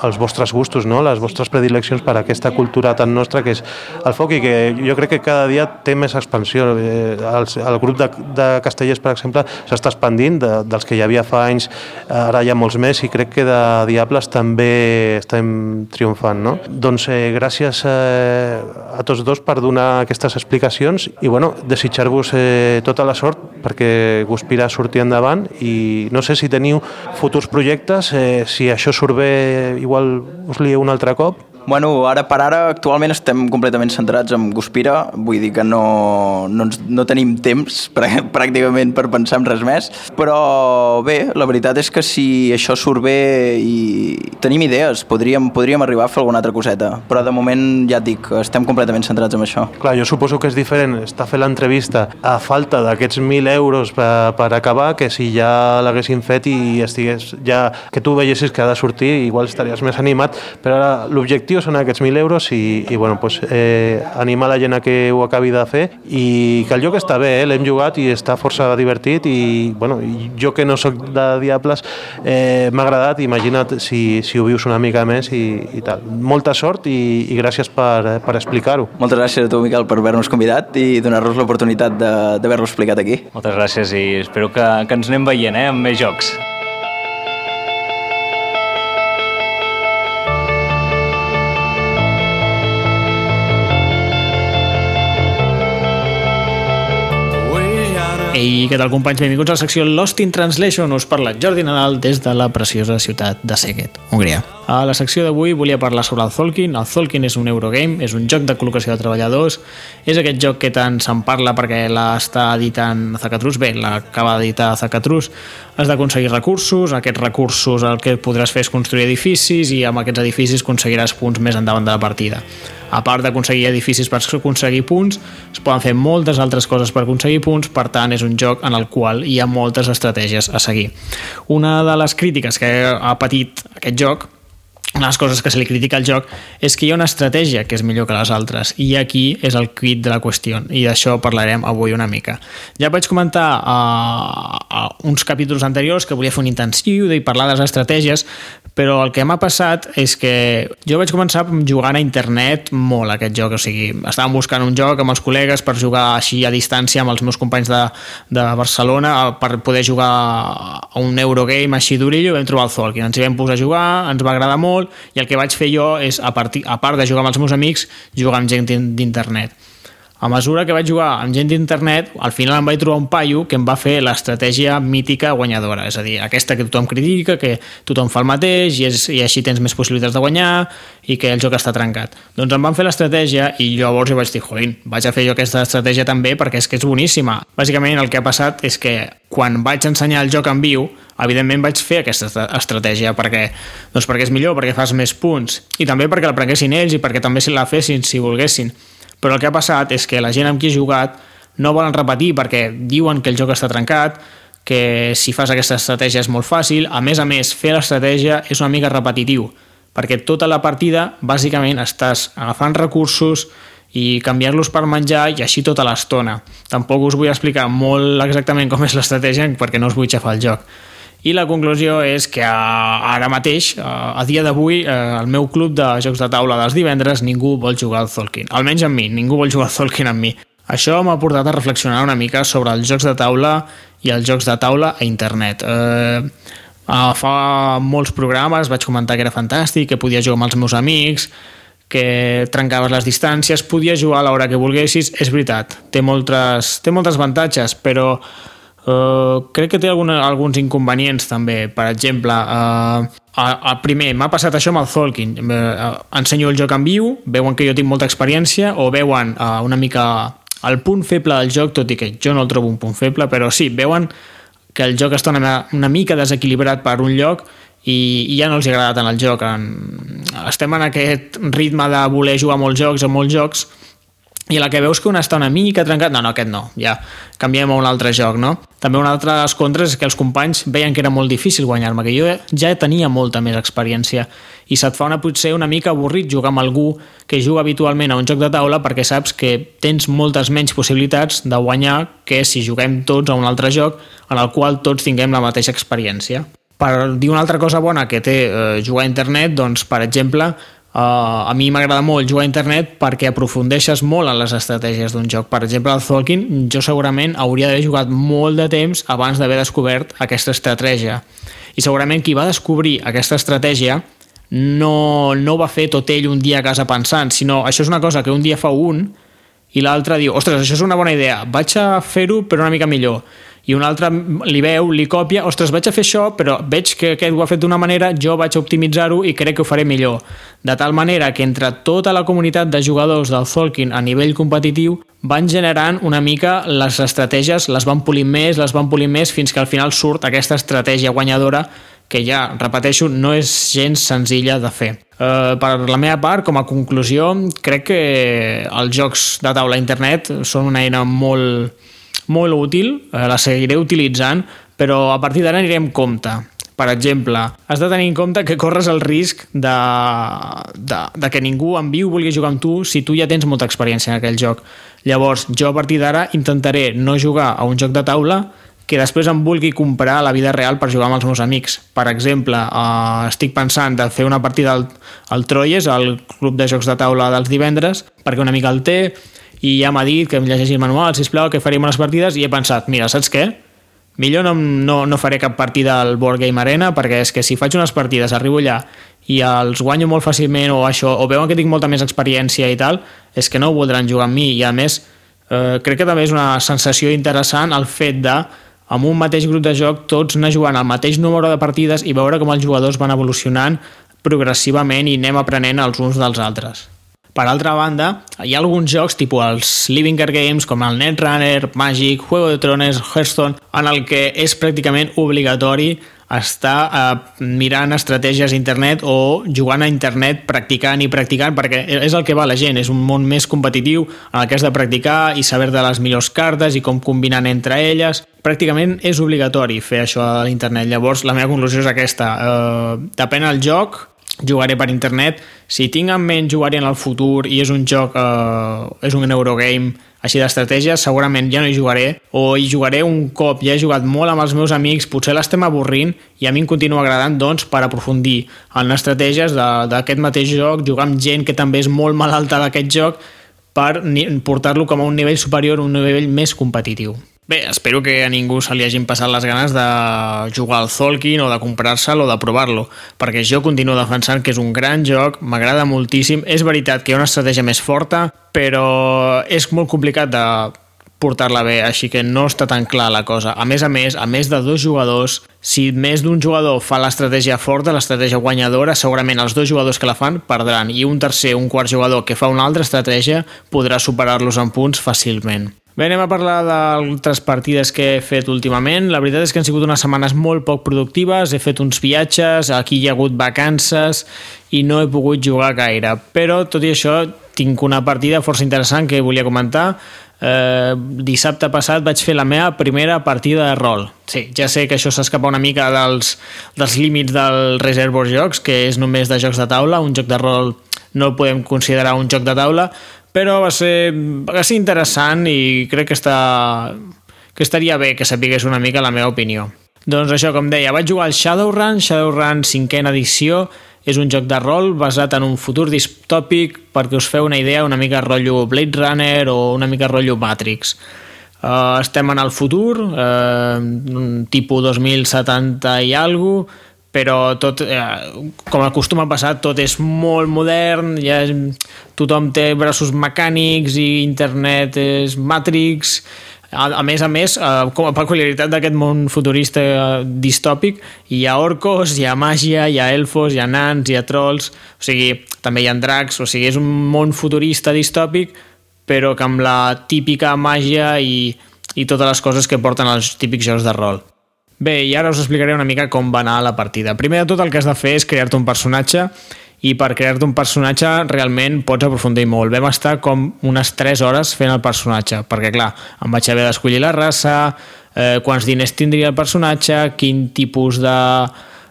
Speaker 3: els vostres gustos, no? les vostres predileccions per aquesta cultura tan nostra que és el foc i que jo crec que cada dia té més expansió. Eh, el, el grup de, de castellers, per exemple, s'està expandint, de, dels que hi havia fa anys, ara hi ha molts més i crec que de Diables també estem triomfant. No? Doncs doncs eh, gràcies eh, a tots dos per donar aquestes explicacions i bueno, desitjar-vos eh, tota la sort perquè Guspira surti endavant i no sé si teniu futurs projectes, eh, si això surt bé igual us lieu un altre cop
Speaker 7: Bueno, ara per ara actualment estem completament centrats en Guspira, vull dir que no, no, ens, no tenim temps pràcticament per pensar en res més, però bé, la veritat és que si això surt bé i tenim idees, podríem, podríem arribar a fer alguna altra coseta, però de moment ja et dic, estem completament centrats en això.
Speaker 3: Clar, jo suposo que és diferent estar fent l'entrevista a falta d'aquests 1.000 euros per, per acabar que si ja l'haguessin fet i estigués ja que tu veiessis que ha de sortir, igual estaries més animat, però ara l'objectiu l'objectiu són aquests 1.000 euros i, i bueno, pues, eh, animar la gent a que ho acabi de fer i que el joc està bé, eh? l'hem jugat i està força divertit i bueno, jo que no sóc de Diables eh, m'ha agradat, imagina't si, si ho vius una mica més i, i tal. Molta sort i, i gràcies per, per explicar-ho.
Speaker 7: Moltes gràcies a tu, Miquel, per haver-nos convidat i donar-nos l'oportunitat d'haver-lo explicat aquí.
Speaker 8: Moltes gràcies i espero que, que ens anem veient eh, amb més jocs.
Speaker 9: Ei, què tal companys? Benvinguts a la secció Lost in Translation. Us parla Jordi Nadal des de la preciosa ciutat de Szeged, Hongria. A la secció d'avui volia parlar sobre el Tolkien. El Tolkien és un Eurogame, és un joc de col·locació de treballadors. És aquest joc que tant se'n parla perquè l'està editant Zacatrus. Bé, l'acaba d'editar Zacatrus. Has d'aconseguir recursos. Aquests recursos el que podràs fer és construir edificis i amb aquests edificis aconseguiràs punts més endavant de la partida. A part d'aconseguir edificis per aconseguir punts, es poden fer moltes altres coses per aconseguir punts, per tant és un joc en el qual hi ha moltes estratègies a seguir. Una de les crítiques que ha patit aquest joc una de les coses que se li critica al joc és que hi ha una estratègia que és millor que les altres i aquí és el quid de la qüestió i d'això parlarem avui una mica. Ja vaig comentar uh, uh, uns capítols anteriors que volia fer un intensiu i parlar de les estratègies però el que m'ha passat és que jo vaig començar jugant a internet molt aquest joc, o sigui, estàvem buscant un joc amb els col·legues per jugar així a distància amb els meus companys de, de Barcelona per poder jugar a un Eurogame així d'orillo vam trobar el Tolkien, ens hi vam posar a jugar, ens va agradar molt i el que vaig fer jo és, a, partir, a part de jugar amb els meus amics, jugar amb gent d'internet a mesura que vaig jugar amb gent d'internet, al final em vaig trobar un paio que em va fer l'estratègia mítica guanyadora, és a dir, aquesta que tothom critica, que tothom fa el mateix i, és, i així tens més possibilitats de guanyar i que el joc està trencat. Doncs em van fer l'estratègia i llavors jo vaig dir, join, vaig a fer jo aquesta estratègia també perquè és que és boníssima. Bàsicament el que ha passat és que quan vaig ensenyar el joc en viu, evidentment vaig fer aquesta estratègia perquè, doncs perquè és millor, perquè fas més punts i també perquè l'aprenguessin ells i perquè també se la fessin si volguessin però el que ha passat és que la gent amb qui he jugat no volen repetir perquè diuen que el joc està trencat, que si fas aquesta estratègia és molt fàcil, a més a més, fer l'estratègia és una mica repetitiu, perquè tota la partida, bàsicament, estàs agafant recursos i canviar-los per menjar i així tota l'estona. Tampoc us vull explicar molt exactament com és l'estratègia perquè no us vull xafar el joc. I la conclusió és que ara mateix, a dia d'avui, al meu club de jocs de taula dels divendres, ningú vol jugar al Tolkien. Almenys amb mi, ningú vol jugar al Tolkien amb mi. Això m'ha portat a reflexionar una mica sobre els jocs de taula i els jocs de taula a internet. Eh, fa molts programes vaig comentar que era fantàstic, que podia jugar amb els meus amics, que trencaves les distàncies, podia jugar a l'hora que volguessis, és veritat, té moltes, té moltes avantatges, però Uh, crec que té alguna, alguns inconvenients també, per exemple uh, el primer, m'ha passat això amb el Tolkien uh, ensenyo el joc en viu veuen que jo tinc molta experiència o veuen uh, una mica el punt feble del joc tot i que jo no el trobo un punt feble però sí, veuen que el joc està una, una mica desequilibrat per un lloc i, i ja no els ha agradat en el joc. En, estem en aquest ritme de voler jugar molts jocs a molts jocs i la que veus que un està una mica trencat, no, no, aquest no, ja canviem a un altre joc, no? També un altre dels contres és que els companys veien que era molt difícil guanyar-me, que jo ja tenia molta més experiència i se't fa una, potser una mica avorrit jugar amb algú que juga habitualment a un joc de taula perquè saps que tens moltes menys possibilitats de guanyar que si juguem tots a un altre joc en el qual tots tinguem la mateixa experiència. Per dir una altra cosa bona que té eh, jugar a internet, doncs, per exemple, Uh, a mi m'agrada molt jugar a internet perquè aprofundeixes molt en les estratègies d'un joc. Per exemple, el Tolkien jo segurament hauria d'haver jugat molt de temps abans d'haver descobert aquesta estratègia. I segurament qui va descobrir aquesta estratègia no, no va fer tot ell un dia a casa pensant, sinó això és una cosa que un dia fa un i l'altre diu, ostres, això és una bona idea, vaig a fer-ho però una mica millor i un altre li veu, li copia, ostres, vaig a fer això, però veig que aquest ho ha fet d'una manera, jo vaig a optimitzar-ho i crec que ho faré millor. De tal manera que entre tota la comunitat de jugadors del Tolkien a nivell competitiu van generant una mica les estratègies, les van polir més, les van polir més, fins que al final surt aquesta estratègia guanyadora que ja, repeteixo, no és gens senzilla de fer. Uh, per la meva part, com a conclusió, crec que els jocs de taula a internet són una eina molt, molt útil, eh, la seguiré utilitzant, però a partir d'ara anirem compte. Per exemple, has de tenir en compte que corres el risc de, de, de que ningú en viu vulgui jugar amb tu si tu ja tens molta experiència en aquell joc. Llavors, jo a partir d'ara intentaré no jugar a un joc de taula que després em vulgui comprar a la vida real per jugar amb els meus amics. Per exemple, eh, estic pensant de fer una partida al, al Troyes, al club de jocs de taula dels divendres, perquè una mica el té, i ja m'ha dit que em llegeixi el manual, sisplau, que faríem unes partides, i he pensat, mira, saps què? Millor no, no, no faré cap partida al Board Game Arena, perquè és que si faig unes partides, arribo allà i els guanyo molt fàcilment o això, o veuen que tinc molta més experiència i tal, és que no voldran jugar amb mi, i a més Eh, crec que també és una sensació interessant el fet de amb un mateix grup de joc tots anar jugant el mateix número de partides i veure com els jugadors van evolucionant progressivament i anem aprenent els uns dels altres. Per altra banda, hi ha alguns jocs, tipus els Living Card Games, com el Netrunner, Magic, Juego de Trones, Hearthstone, en el que és pràcticament obligatori estar eh, mirant estratègies a internet o jugant a internet, practicant i practicant, perquè és el que va la gent, és un món més competitiu en el que has de practicar i saber de les millors cartes i com combinen entre elles. Pràcticament és obligatori fer això a l'internet. Llavors, la meva conclusió és aquesta. Eh, depèn del joc, jugaré per internet. Si tinc en ment jugar-hi en el futur i és un joc, eh, és un Eurogame així d'estratègia, segurament ja no hi jugaré o hi jugaré un cop, ja he jugat molt amb els meus amics, potser l'estem avorrint i a mi em continua agradant doncs per aprofundir en estratègies d'aquest mateix joc, jugar amb gent que també és molt malalta d'aquest joc per portar-lo com a un nivell superior, un nivell més competitiu. Bé, espero que a ningú se li hagin passat les ganes de jugar al Tolkien o de comprar-se'l o de provar-lo, perquè jo continuo defensant que és un gran joc, m'agrada moltíssim, és veritat que hi ha una estratègia més forta, però és molt complicat de portar-la bé, així que no està tan clar la cosa. A més a més, a més de dos jugadors, si més d'un jugador fa l'estratègia forta, l'estratègia guanyadora, segurament els dos jugadors que la fan perdran, i un tercer, un quart jugador que fa una altra estratègia podrà superar-los en punts fàcilment. Bé, anem a parlar d'altres partides que he fet últimament. La veritat és que han sigut unes setmanes molt poc productives, he fet uns viatges, aquí hi ha hagut vacances i no he pogut jugar gaire. Però, tot i això, tinc una partida força interessant que volia comentar. Eh, dissabte passat vaig fer la meva primera partida de rol. Sí, ja sé que això s'escapa una mica dels, dels límits del Reservoir Jocs, que és només de jocs de taula, un joc de rol no el podem considerar un joc de taula, però va ser, va ser interessant i crec que, està, que estaria bé que sapigués una mica la meva opinió. Doncs això, com deia, vaig jugar al Shadowrun, Shadowrun cinquena edició, és un joc de rol basat en un futur distòpic perquè us feu una idea una mica rotllo Blade Runner o una mica rotllo Matrix. Uh, estem en el futur, uh, tipus 2070 i alguna però tot, eh, com acostuma a passar, tot és molt modern, ja és, tothom té braços mecànics i internet és Matrix, a, a més a més, eh, com a peculiaritat d'aquest món futurista eh, distòpic, hi ha orcos, hi ha màgia, hi ha elfos, hi ha nans, hi ha trolls, o sigui, també hi ha dracs, o sigui, és un món futurista distòpic, però que amb la típica màgia i, i totes les coses que porten els típics jocs de rol. Bé, i ara us explicaré una mica com va anar la partida. Primer de tot el que has de fer és crear-te un personatge i per crear-te un personatge realment pots aprofundir molt. Vam estar com unes 3 hores fent el personatge, perquè clar, em vaig haver d'escollir la raça, eh, quants diners tindria el personatge, quin tipus de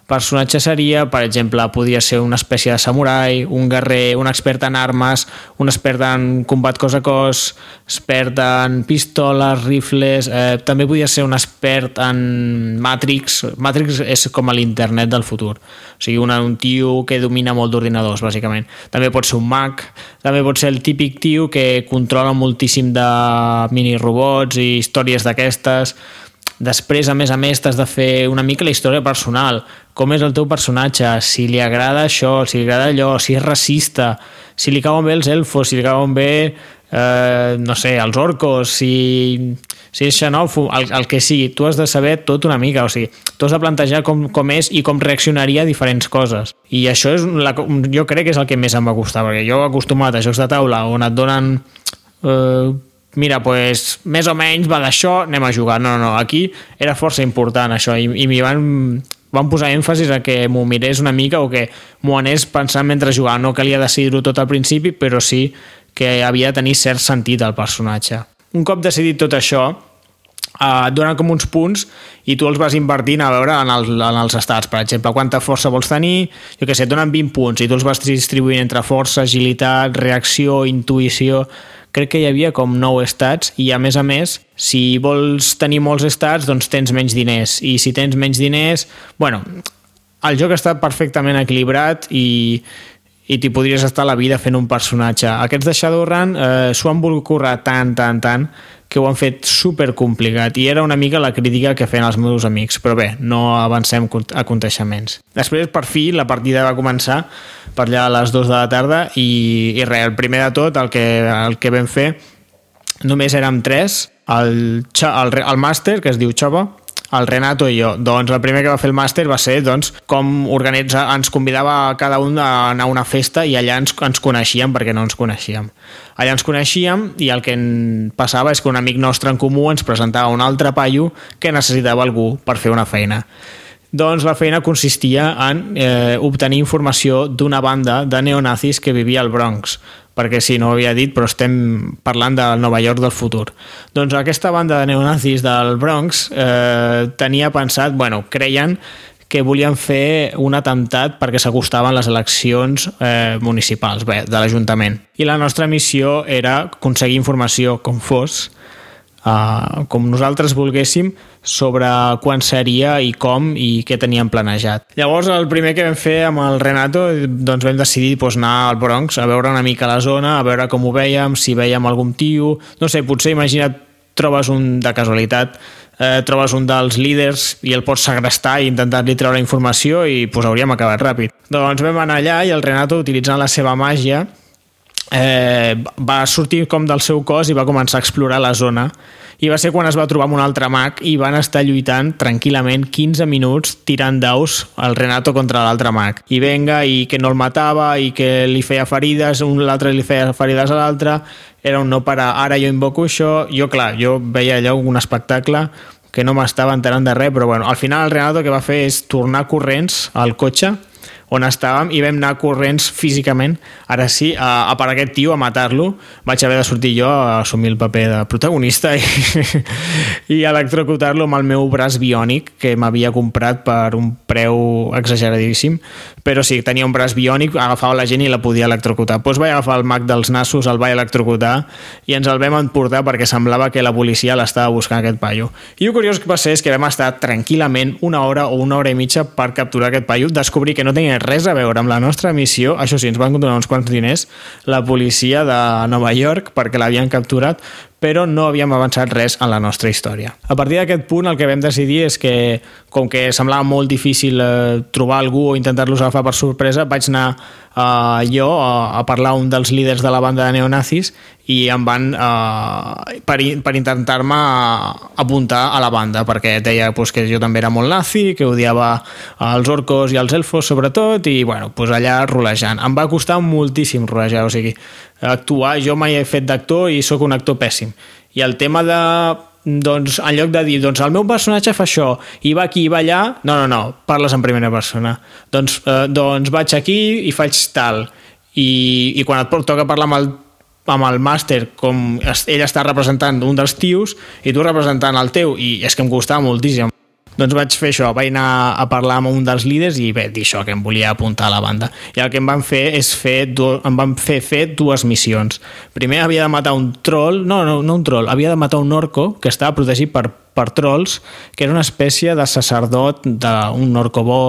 Speaker 9: personatge seria, per exemple, podria ser una espècie de samurai, un guerrer, un expert en armes, un expert en combat cos a cos, expert en pistoles, rifles, eh, també podria ser un expert en Matrix. Matrix és com a l'internet del futur, o sigui, una, un tio que domina molt d'ordinadors, bàsicament. També pot ser un mag, també pot ser el típic tio que controla moltíssim de mini-robots i històries d'aquestes, Després, a més a més, t'has de fer una mica la història personal. Com és el teu personatge, si li agrada això, si li agrada allò, si és racista, si li cauen bé els elfos, si li cauen bé, eh, no sé, els orcos, si, si és xenòfob, el, el que sigui. Tu has de saber tot una mica, o sigui, tu has de plantejar com, com és i com reaccionaria a diferents coses. I això és la, jo crec que és el que més em va costar, perquè jo acostumat a jocs de taula on et donen... Eh, mira, pues, més o menys va d'això, anem a jugar. No, no, aquí era força important això i, i m'hi van, van posar èmfasis a que m'ho mirés una mica o que m'ho anés pensant mentre jugava. No calia decidir-ho tot al principi, però sí que havia de tenir cert sentit al personatge. Un cop decidit tot això, eh, et donen com uns punts i tu els vas invertint a veure en, el, en els estats. Per exemple, quanta força vols tenir, jo què sé, et donen 20 punts i tu els vas distribuint entre força, agilitat, reacció, intuïció crec que hi havia com 9 estats i a més a més, si vols tenir molts estats, doncs tens menys diners. I si tens menys diners, bueno, el joc està perfectament equilibrat i, i t'hi podries estar la vida fent un personatge. Aquests de Shadowrun eh, s'ho han volgut currar tant, tant, tant, que ho han fet super complicat i era una mica la crítica que feien els meus amics, però bé, no avancem a conteixements. Després, per fi, la partida va començar per allà a les 2 de la tarda i, i res, el primer de tot, el que, el que vam fer només érem tres, el, el, el màster, que es diu Xova, el Renato i jo. Doncs el primer que va fer el màster va ser doncs, com organitza, ens convidava a cada un a anar a una festa i allà ens, ens coneixíem perquè no ens coneixíem. Allà ens coneixíem i el que passava és que un amic nostre en comú ens presentava un altre paio que necessitava algú per fer una feina. Doncs la feina consistia en eh, obtenir informació d'una banda de neonazis que vivia al Bronx, perquè sí, no ho havia dit, però estem parlant del Nova York del futur. Doncs aquesta banda de neonazis del Bronx eh, tenia pensat, bueno, creien que volien fer un atemptat perquè s'acostaven les eleccions eh, municipals bé, de l'Ajuntament. I la nostra missió era aconseguir informació com fos, uh, com nosaltres volguéssim sobre quan seria i com i què teníem planejat. Llavors el primer que vam fer amb el Renato doncs vam decidir doncs, anar al Bronx a veure una mica la zona, a veure com ho veiem, si veiem algun tio, no sé, potser imagina't trobes un de casualitat eh, trobes un dels líders i el pots segrestar i intentar-li treure informació i pues, hauríem acabat ràpid. Doncs vam anar allà i el Renato, utilitzant la seva màgia, eh, va sortir com del seu cos i va començar a explorar la zona. I va ser quan es va trobar amb un altre mag i van estar lluitant tranquil·lament 15 minuts tirant daus el Renato contra l'altre mag. I venga, i que no el matava i que li feia ferides, un l'altre li feia ferides a l'altre era un no parar, ara jo invoco això jo clar, jo veia allò un espectacle que no m'estava enterant de res però bueno, al final el Renato que va fer és tornar corrents al cotxe on estàvem i vam anar corrents físicament, ara sí, a, a per aquest tio, a matar-lo. Vaig haver de sortir jo a assumir el paper de protagonista i, i electrocutar-lo amb el meu braç biònic que m'havia comprat per un preu exageradíssim, però sí, tenia un braç biònic, agafava la gent i la podia electrocutar. Doncs vaig agafar el mag dels nassos, el vaig electrocutar i ens el vam emportar perquè semblava que la policia l'estava buscant aquest paio. I el curiós que va ser és que vam estar tranquil·lament una hora o una hora i mitja per capturar aquest paio, descobrir que no tenia res a veure amb la nostra missió, això sí, ens van donar uns quants diners, la policia de Nova York perquè l'havien capturat, però no havíem avançat res en la nostra història. A partir d'aquest punt el que vam decidir és que, com que semblava molt difícil eh, trobar algú o intentar-los agafar per sorpresa, vaig anar eh, jo a, a parlar un dels líders de la banda de neonazis i em van, eh, per, per intentar-me apuntar a la banda, perquè deia pues, que jo també era molt nazi, que odiava els orcos i els elfos sobretot, i bueno, pues allà rolejant. Em va costar moltíssim rolejar, o sigui, actuar, jo mai he fet d'actor i sóc un actor pèssim. I el tema de doncs en lloc de dir, doncs el meu personatge fa això, i va aquí i va allà, no, no, no, parles en primera persona. Doncs, eh, doncs vaig aquí i faig tal. I, i quan et toca parlar amb el amb el màster, com ell està representant un dels tios i tu representant el teu, i és que em costava moltíssim. Doncs vaig fer això, vaig anar a parlar amb un dels líders i bé, dir això, que em volia apuntar a la banda. I el que em van fer és fer, em van fer fer dues missions. Primer havia de matar un troll, no, no, no un troll, havia de matar un orco que estava protegit per, per trolls, que era una espècie de sacerdot d'un bo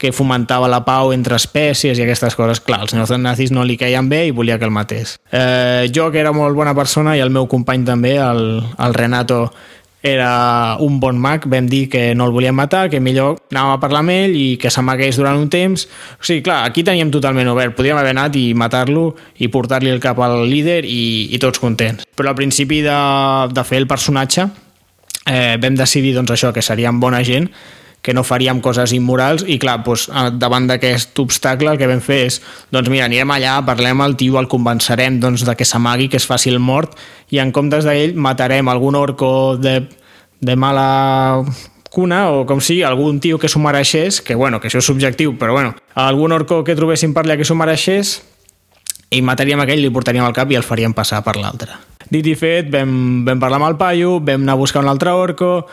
Speaker 9: que fomentava la pau entre espècies i aquestes coses. Clar, els nostres nazis no li caien bé i volia que el matés. Eh, jo, que era molt bona persona, i el meu company també, el, el Renato, era un bon mag, vam dir que no el volíem matar, que millor anàvem a parlar amb ell i que s'amagués durant un temps. O sigui, clar, aquí teníem totalment obert, podíem haver anat i matar-lo i portar-li el cap al líder i, i tots contents. Però al principi de, de fer el personatge eh, vam decidir doncs, això, que seríem bona gent que no faríem coses immorals i clar, doncs, davant d'aquest obstacle el que vam fer és, doncs mira, anirem allà, parlem al tio, el convencerem doncs, de que s'amagui, que és fàcil mort i en comptes d'ell matarem algun orco de, de mala cuna o com sigui, algun tio que s'ho mereixés, que bueno, que això és subjectiu, però bueno, algun orco que trobéssim per allà que s'ho mereixés i mataríem aquell, li portaríem al cap i el faríem passar per l'altre. Dit i fet, vam, vam parlar amb el paio, vam anar a buscar un altre orco,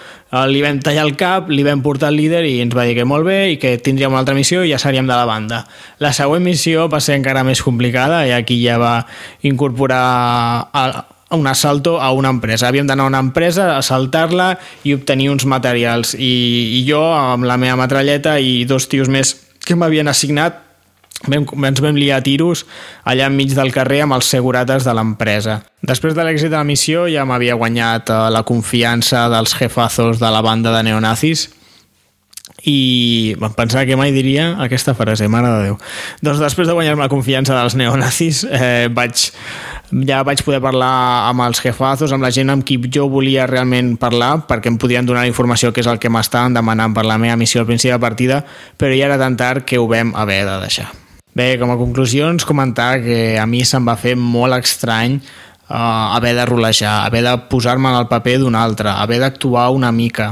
Speaker 9: li vam tallar el cap, li vam portar el líder i ens va dir que molt bé i que tindríem una altra missió i ja seríem de la banda. La següent missió va ser encara més complicada i aquí ja va incorporar a, un assalto a una empresa. Havíem d'anar a una empresa, assaltar-la i obtenir uns materials. I, I jo, amb la meva metralleta i dos tios més que m'havien assignat, vam, ens vam liar tiros allà enmig del carrer amb els segurates de l'empresa. Després de l'èxit de la missió ja m'havia guanyat eh, la confiança dels jefazos de la banda de neonazis i vam pensar que mai diria aquesta frase, mare de Déu. Doncs després de guanyar-me la confiança dels neonazis eh, vaig ja vaig poder parlar amb els jefazos, amb la gent amb qui jo volia realment parlar, perquè em podien donar la informació que és el que m'estaven demanant per la meva missió al principi de partida, però ja era tan tard que ho vam haver de deixar. Bé, com a conclusions, comentar que a mi se'm va fer molt estrany uh, haver de rolejar, haver de posar-me en el paper d'un altre, haver d'actuar una mica,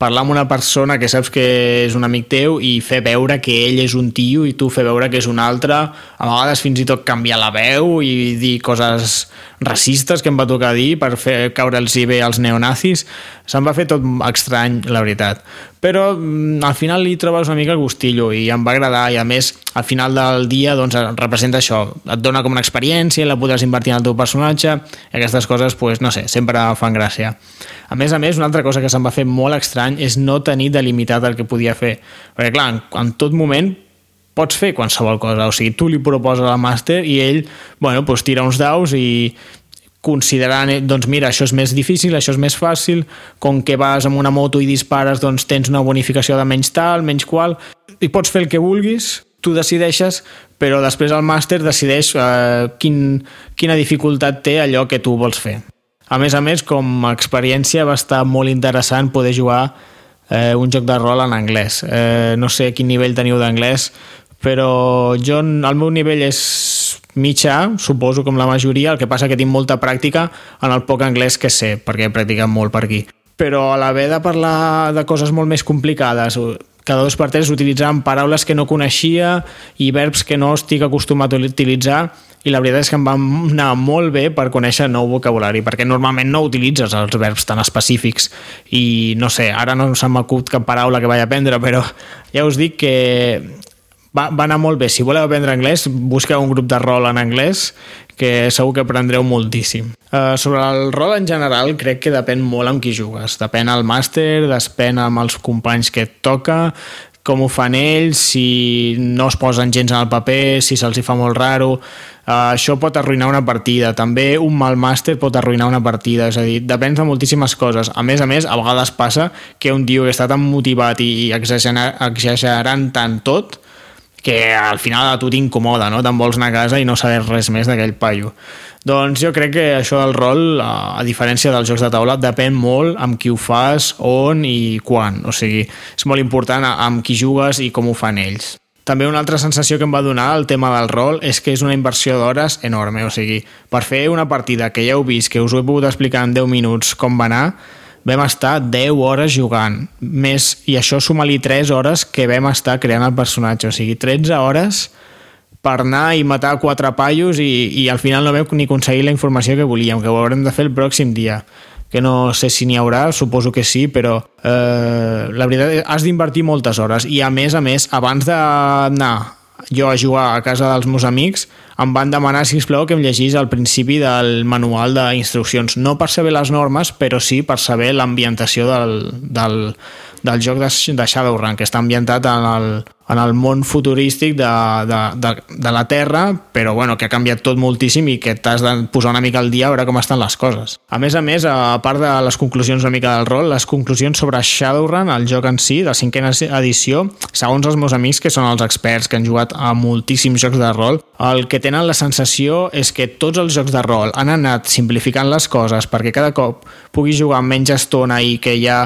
Speaker 9: parlar amb una persona que saps que és un amic teu i fer veure que ell és un tio i tu fer veure que és un altre, a vegades fins i tot canviar la veu i dir coses racistes que em va tocar dir per fer caure'ls bé als neonazis, se'm va fer tot estrany, la veritat. Però mm, al final li trobes una mica gustillo i em va agradar i a més al final del dia doncs, representa això, et dona com una experiència la podràs invertir en el teu personatge i aquestes coses, pues, no sé, sempre fan gràcia. A més a més, una altra cosa que se'm va fer molt estrany és no tenir delimitat el que podia fer. Perquè, clar, en, en tot moment pots fer qualsevol cosa. O sigui, tu li proposes al màster i ell, bueno, doncs tira uns daus i considerant, doncs mira, això és més difícil, això és més fàcil, com que vas amb una moto i dispares, doncs tens una bonificació de menys tal, menys qual, i pots fer el que vulguis, tu decideixes, però després el màster decideix eh, quin, quina dificultat té allò que tu vols fer. A més a més, com a experiència va estar molt interessant poder jugar eh, un joc de rol en anglès. Eh, no sé quin nivell teniu d'anglès, però jo, el meu nivell és mitjà, suposo com la majoria, el que passa que tinc molta pràctica en el poc anglès que sé, perquè he practicat molt per aquí. Però a l'haver de parlar de coses molt més complicades, cada dos per tres utilitzant paraules que no coneixia i verbs que no estic acostumat a utilitzar, i la veritat és que em va anar molt bé per conèixer nou vocabulari, perquè normalment no utilitzes els verbs tan específics. I no sé, ara no se m'acut cap paraula que vaig aprendre, però ja us dic que va, va anar molt bé. Si voleu aprendre anglès, busqueu un grup de rol en anglès que segur que aprendreu moltíssim. Uh, sobre el rol en general, crec que depèn molt amb qui jugues. Depèn al màster, depèn amb els companys que et toca, com ho fan ells, si no es posen gens en el paper, si se'ls fa molt raro... Uh, això pot arruïnar una partida. També un mal màster pot arruïnar una partida. És a dir, depèn de moltíssimes coses. A més a més, a vegades passa que un tio que està tan motivat i exagerant tant tot que al final a tu t'incomoda, no? Te'n vols anar a casa i no saber res més d'aquell paio. Doncs jo crec que això del rol, a diferència dels jocs de taula, depèn molt amb qui ho fas, on i quan. O sigui, és molt important amb qui jugues i com ho fan ells. També una altra sensació que em va donar el tema del rol és que és una inversió d'hores enorme, o sigui, per fer una partida que ja heu vist, que us ho he pogut explicar en 10 minuts com va anar, vam estar 10 hores jugant, més, i això suma-li 3 hores que vam estar creant el personatge, o sigui, 13 hores per anar i matar quatre paios i, i al final no vam ni aconseguir la informació que volíem, que ho haurem de fer el pròxim dia. Que no sé si n'hi haurà, suposo que sí, però eh, la veritat has d'invertir moltes hores. I a més a més, abans d'anar jo a jugar a casa dels meus amics em van demanar, si plau que em llegís al principi del manual d'instruccions. No per saber les normes, però sí per saber l'ambientació del, del, del joc de, de Shadowrun, que està ambientat en el, en el món futurístic de, de, de, de la Terra, però bueno, que ha canviat tot moltíssim i que t'has de posar una mica al dia a veure com estan les coses. A més a més, a part de les conclusions una mica del rol, les conclusions sobre Shadowrun, el joc en si, de cinquena edició, segons els meus amics, que són els experts que han jugat a moltíssims jocs de rol, el que tenen la sensació és que tots els jocs de rol han anat simplificant les coses perquè cada cop puguis jugar menys estona i que ja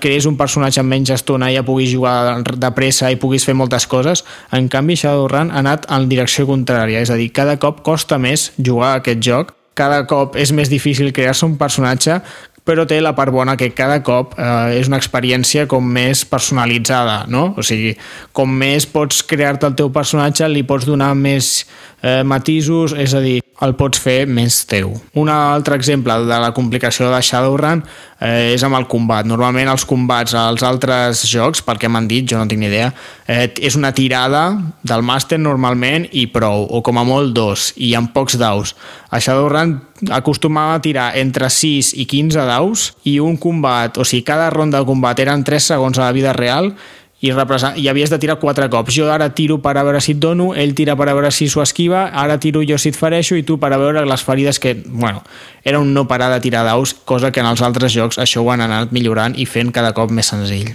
Speaker 9: crees un personatge amb menys estona i ja puguis jugar de pressa i puguis fer moltes coses, en canvi Shadowrun ha anat en direcció contrària, és a dir, cada cop costa més jugar a aquest joc, cada cop és més difícil crear-se un personatge però té la part bona que cada cop eh, és una experiència com més personalitzada, no? O sigui, com més pots crear-te el teu personatge, li pots donar més eh, matisos, és a dir, el pots fer més teu. Un altre exemple de la complicació de Shadowrun eh, és amb el combat. Normalment els combats als altres jocs, pel que m'han dit, jo no tinc ni idea, eh, és una tirada del màster normalment i prou, o com a molt dos, i amb pocs daus. A Shadowrun acostumava a tirar entre 6 i 15 daus i un combat, o sigui, cada ronda de combat eren 3 segons a la vida real i, i havies de tirar quatre cops. Jo ara tiro per a veure si et dono, ell tira per a veure si s'ho esquiva, ara tiro jo si et fereixo i tu per a veure les ferides que... Bueno, era un no parar de tirar daus, cosa que en els altres jocs això ho han anat millorant i fent cada cop més senzill.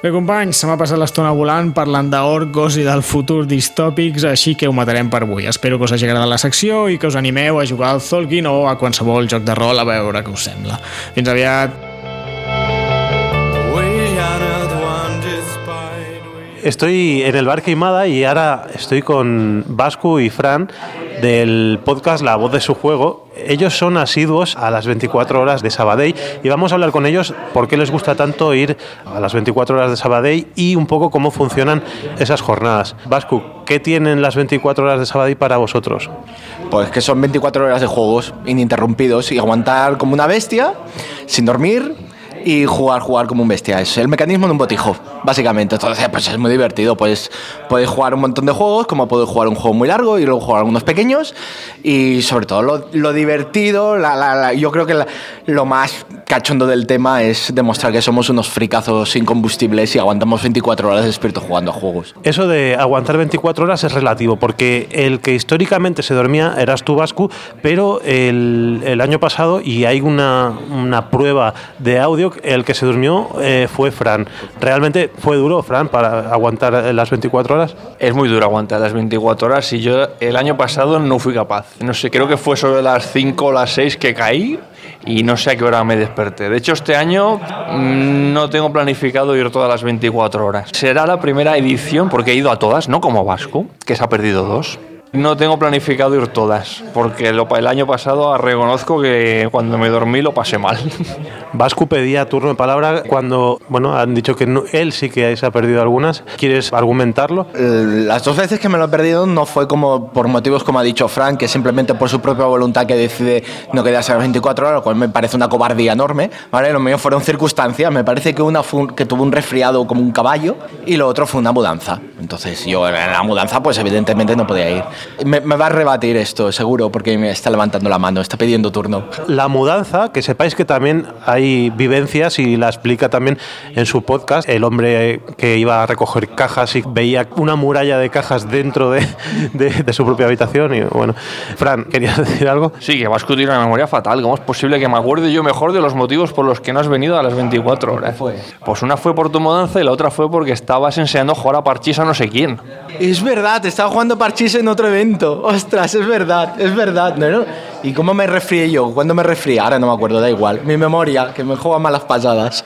Speaker 9: Bé, companys, se m'ha passat l'estona volant parlant d'orcos i del futur distòpics, així que ho matarem per avui. Espero que us hagi agradat la secció i que us animeu a jugar al Tolkien o a qualsevol joc de rol a veure què us sembla. Fins aviat.
Speaker 3: Estoy en el bar Queimada y ahora estoy con Vasco y Fran del podcast La Voz de su Juego. Ellos son asiduos a las 24 horas de Sabadell y vamos a hablar con ellos por qué les gusta tanto ir a las 24 horas de Sabadell y un poco cómo funcionan esas jornadas. Vasco, ¿qué tienen las 24 horas de Sabadell para vosotros?
Speaker 10: Pues que son 24 horas de juegos ininterrumpidos y aguantar como una bestia, sin dormir y jugar, jugar como un bestia. Es el mecanismo de un botijo, básicamente. Entonces, pues es muy divertido. Pues puedes jugar un montón de juegos, como puedes jugar un juego muy largo y luego jugar algunos pequeños. Y sobre todo lo, lo divertido, la, la, la- yo creo que lo más cachondo del tema es demostrar que somos unos fricazos incombustibles y aguantamos 24 horas despierto jugando a juegos.
Speaker 3: Eso de aguantar 24 horas es relativo, porque el que históricamente se dormía eras tú, Vasco, pero el, el año pasado, y hay una, una prueba de audio, el que se durmió eh, fue Fran. ¿Realmente fue duro, Fran, para aguantar las 24 horas?
Speaker 11: Es muy duro aguantar las 24 horas y yo el año pasado no fui capaz. No sé, creo que fue sobre las 5 o las 6 que caí y no sé a qué hora me desperté. De hecho, este año mm, no tengo planificado ir todas las 24 horas. Será la primera edición porque he ido a todas, no como Vasco, que se ha perdido dos. No tengo planificado ir todas, porque lo- el año pasado reconozco que cuando me dormí lo pasé mal.
Speaker 3: Vasco pedía turno de palabra cuando, bueno, han dicho que no- él sí que se ha perdido algunas. ¿Quieres argumentarlo?
Speaker 10: Eh, Las dos veces que me lo he perdido no fue como por motivos como ha dicho Frank, que simplemente por su propia voluntad que decide no quedarse a las 24 horas, lo cual me parece una cobardía enorme. ¿vale? Lo mío fueron circunstancias. Me parece que una fue un- que tuvo un resfriado como un caballo y lo otro fue una mudanza. Entonces yo en la mudanza pues evidentemente no podía ir. Me, me va a rebatir esto, seguro, porque me está levantando la mano, está pidiendo turno.
Speaker 3: La mudanza, que sepáis que también hay vivencias y la explica también en su podcast, el hombre que iba a recoger cajas y veía una muralla de cajas dentro de, de- de su propia habitación. Y bueno, Fran, ¿querías decir algo?
Speaker 11: Sí, que Vasco tiene una memoria fatal. ¿Cómo es posible que me acuerde yo mejor de los motivos por los que no has venido a las 24 horas? Pues una fue por tu mudanza y la otra fue porque estabas enseñando a jugar a parchís a no sé quién.
Speaker 10: Es verdad, estaba jugando parchís en otro Ostras, es verdad, es verdad. ¿no? no? ¿Y cómo me resfrié yo? ¿Cuándo me resfrié? Ahora no me acuerdo, da igual. Mi memoria, que me juega malas pasadas.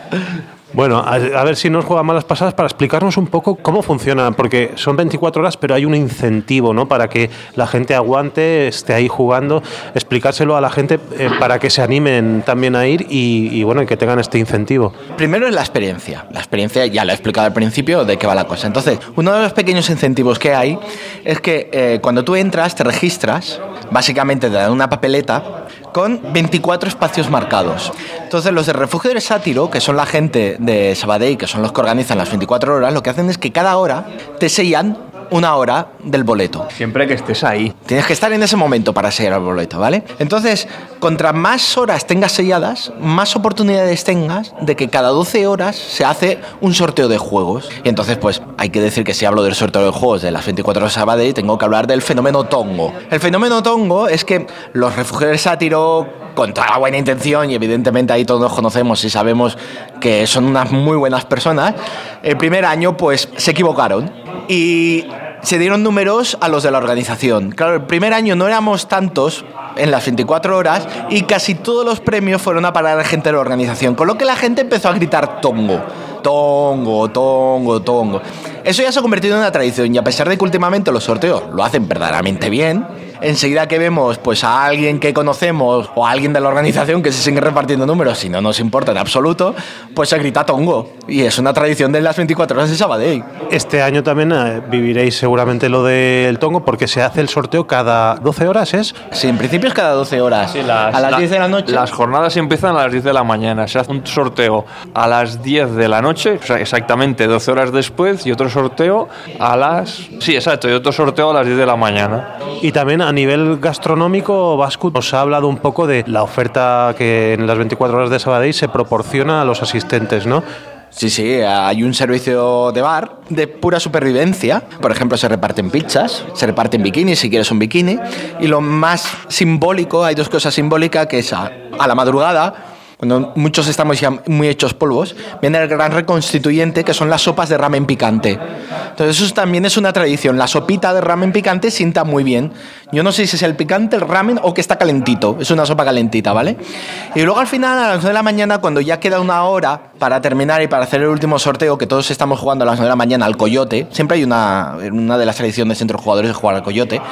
Speaker 3: Bueno, a, ver si nos juega malas pasadas para explicarnos un poco cómo funciona, porque son 24 horas, pero hay un incentivo, ¿no? Para que la gente aguante, esté ahí jugando, explicárselo a la gente eh, para que se animen también a ir y, y, bueno, que tengan este incentivo.
Speaker 10: Primero es la experiencia. La experiencia ya la he explicado al principio de qué va la cosa. Entonces, uno de los pequeños incentivos que hay es que eh, cuando tú entras, te registras, básicamente te dan una papeleta con 24 espacios marcados. Entonces, los de Refugio del Sátiro, que son la gente de Sabadell, que son los que organizan las 24 horas, lo que hacen es que cada hora te sellan una hora del boleto.
Speaker 11: Siempre que estés ahí.
Speaker 10: Tienes que estar en ese momento para sellar el boleto, ¿vale? Entonces, contra más horas tengas selladas, más oportunidades tengas de que cada 12 horas se hace un sorteo de juegos. Y entonces, pues, hay que decir que si hablo del sorteo de juegos de las 24 horas de tengo que hablar del fenómeno tongo. El fenómeno tongo es que los refugios del sátiro, con toda la buena intención, y evidentemente ahí todos conocemos y sabemos que son unas muy buenas personas, el primer año, pues, se equivocaron. Y se dieron números a los de la organización. Claro, el primer año no éramos tantos en las 24 horas y casi todos los premios fueron a parar a gente de la organización, con lo que la gente empezó a gritar tongo, tongo, tongo, tongo. Eso ya se ha convertido en una tradición y a pesar de que últimamente los sorteos lo hacen verdaderamente bien, enseguida que vemos pues a alguien que conocemos o a alguien de la organización que se sigue repartiendo números y no nos importa en absoluto, pues se grita tongo. Y es una tradición de las 24 horas de Sabadell.
Speaker 3: Este año también eh, viviréis seguramente lo del tongo porque se hace el sorteo cada 12 horas, ¿es?
Speaker 10: Sí, en principio es cada 12 horas.
Speaker 11: Las-
Speaker 10: a las
Speaker 11: la-
Speaker 10: 10 de la noche.
Speaker 11: Las jornadas empiezan a las 10 de la mañana. Se hace un sorteo a las 10 de la noche, o sea, exactamente 12 horas después, y otro sorteo a las. Sí, exacto, y otro sorteo a las 10 de la mañana.
Speaker 3: Y también a nivel gastronómico, Vasco nos ha hablado un poco de la oferta que en las 24 horas de Sabadell se proporciona a los asistentes, ¿no?
Speaker 10: Sí, sí, hay un servicio de bar de pura supervivencia. Por ejemplo, se reparten pizzas, se reparten bikinis si quieres un bikini. Y lo más simbólico, hay dos cosas simbólicas, que es a, a la madrugada cuando muchos estamos ya muy hechos polvos, viene el gran reconstituyente que son las sopas de ramen picante. Entonces eso también es una tradición. La sopita de ramen picante sienta muy bien. Yo no sé si es el picante, el ramen o que está calentito. Es una sopa calentita, ¿vale? Y luego al final, a las 9 de la mañana, cuando ya queda una hora para terminar y para hacer el último sorteo, que todos estamos jugando a las 9 de la mañana al coyote, siempre hay una, una de las tradiciones entre los jugadores de jugar al coyote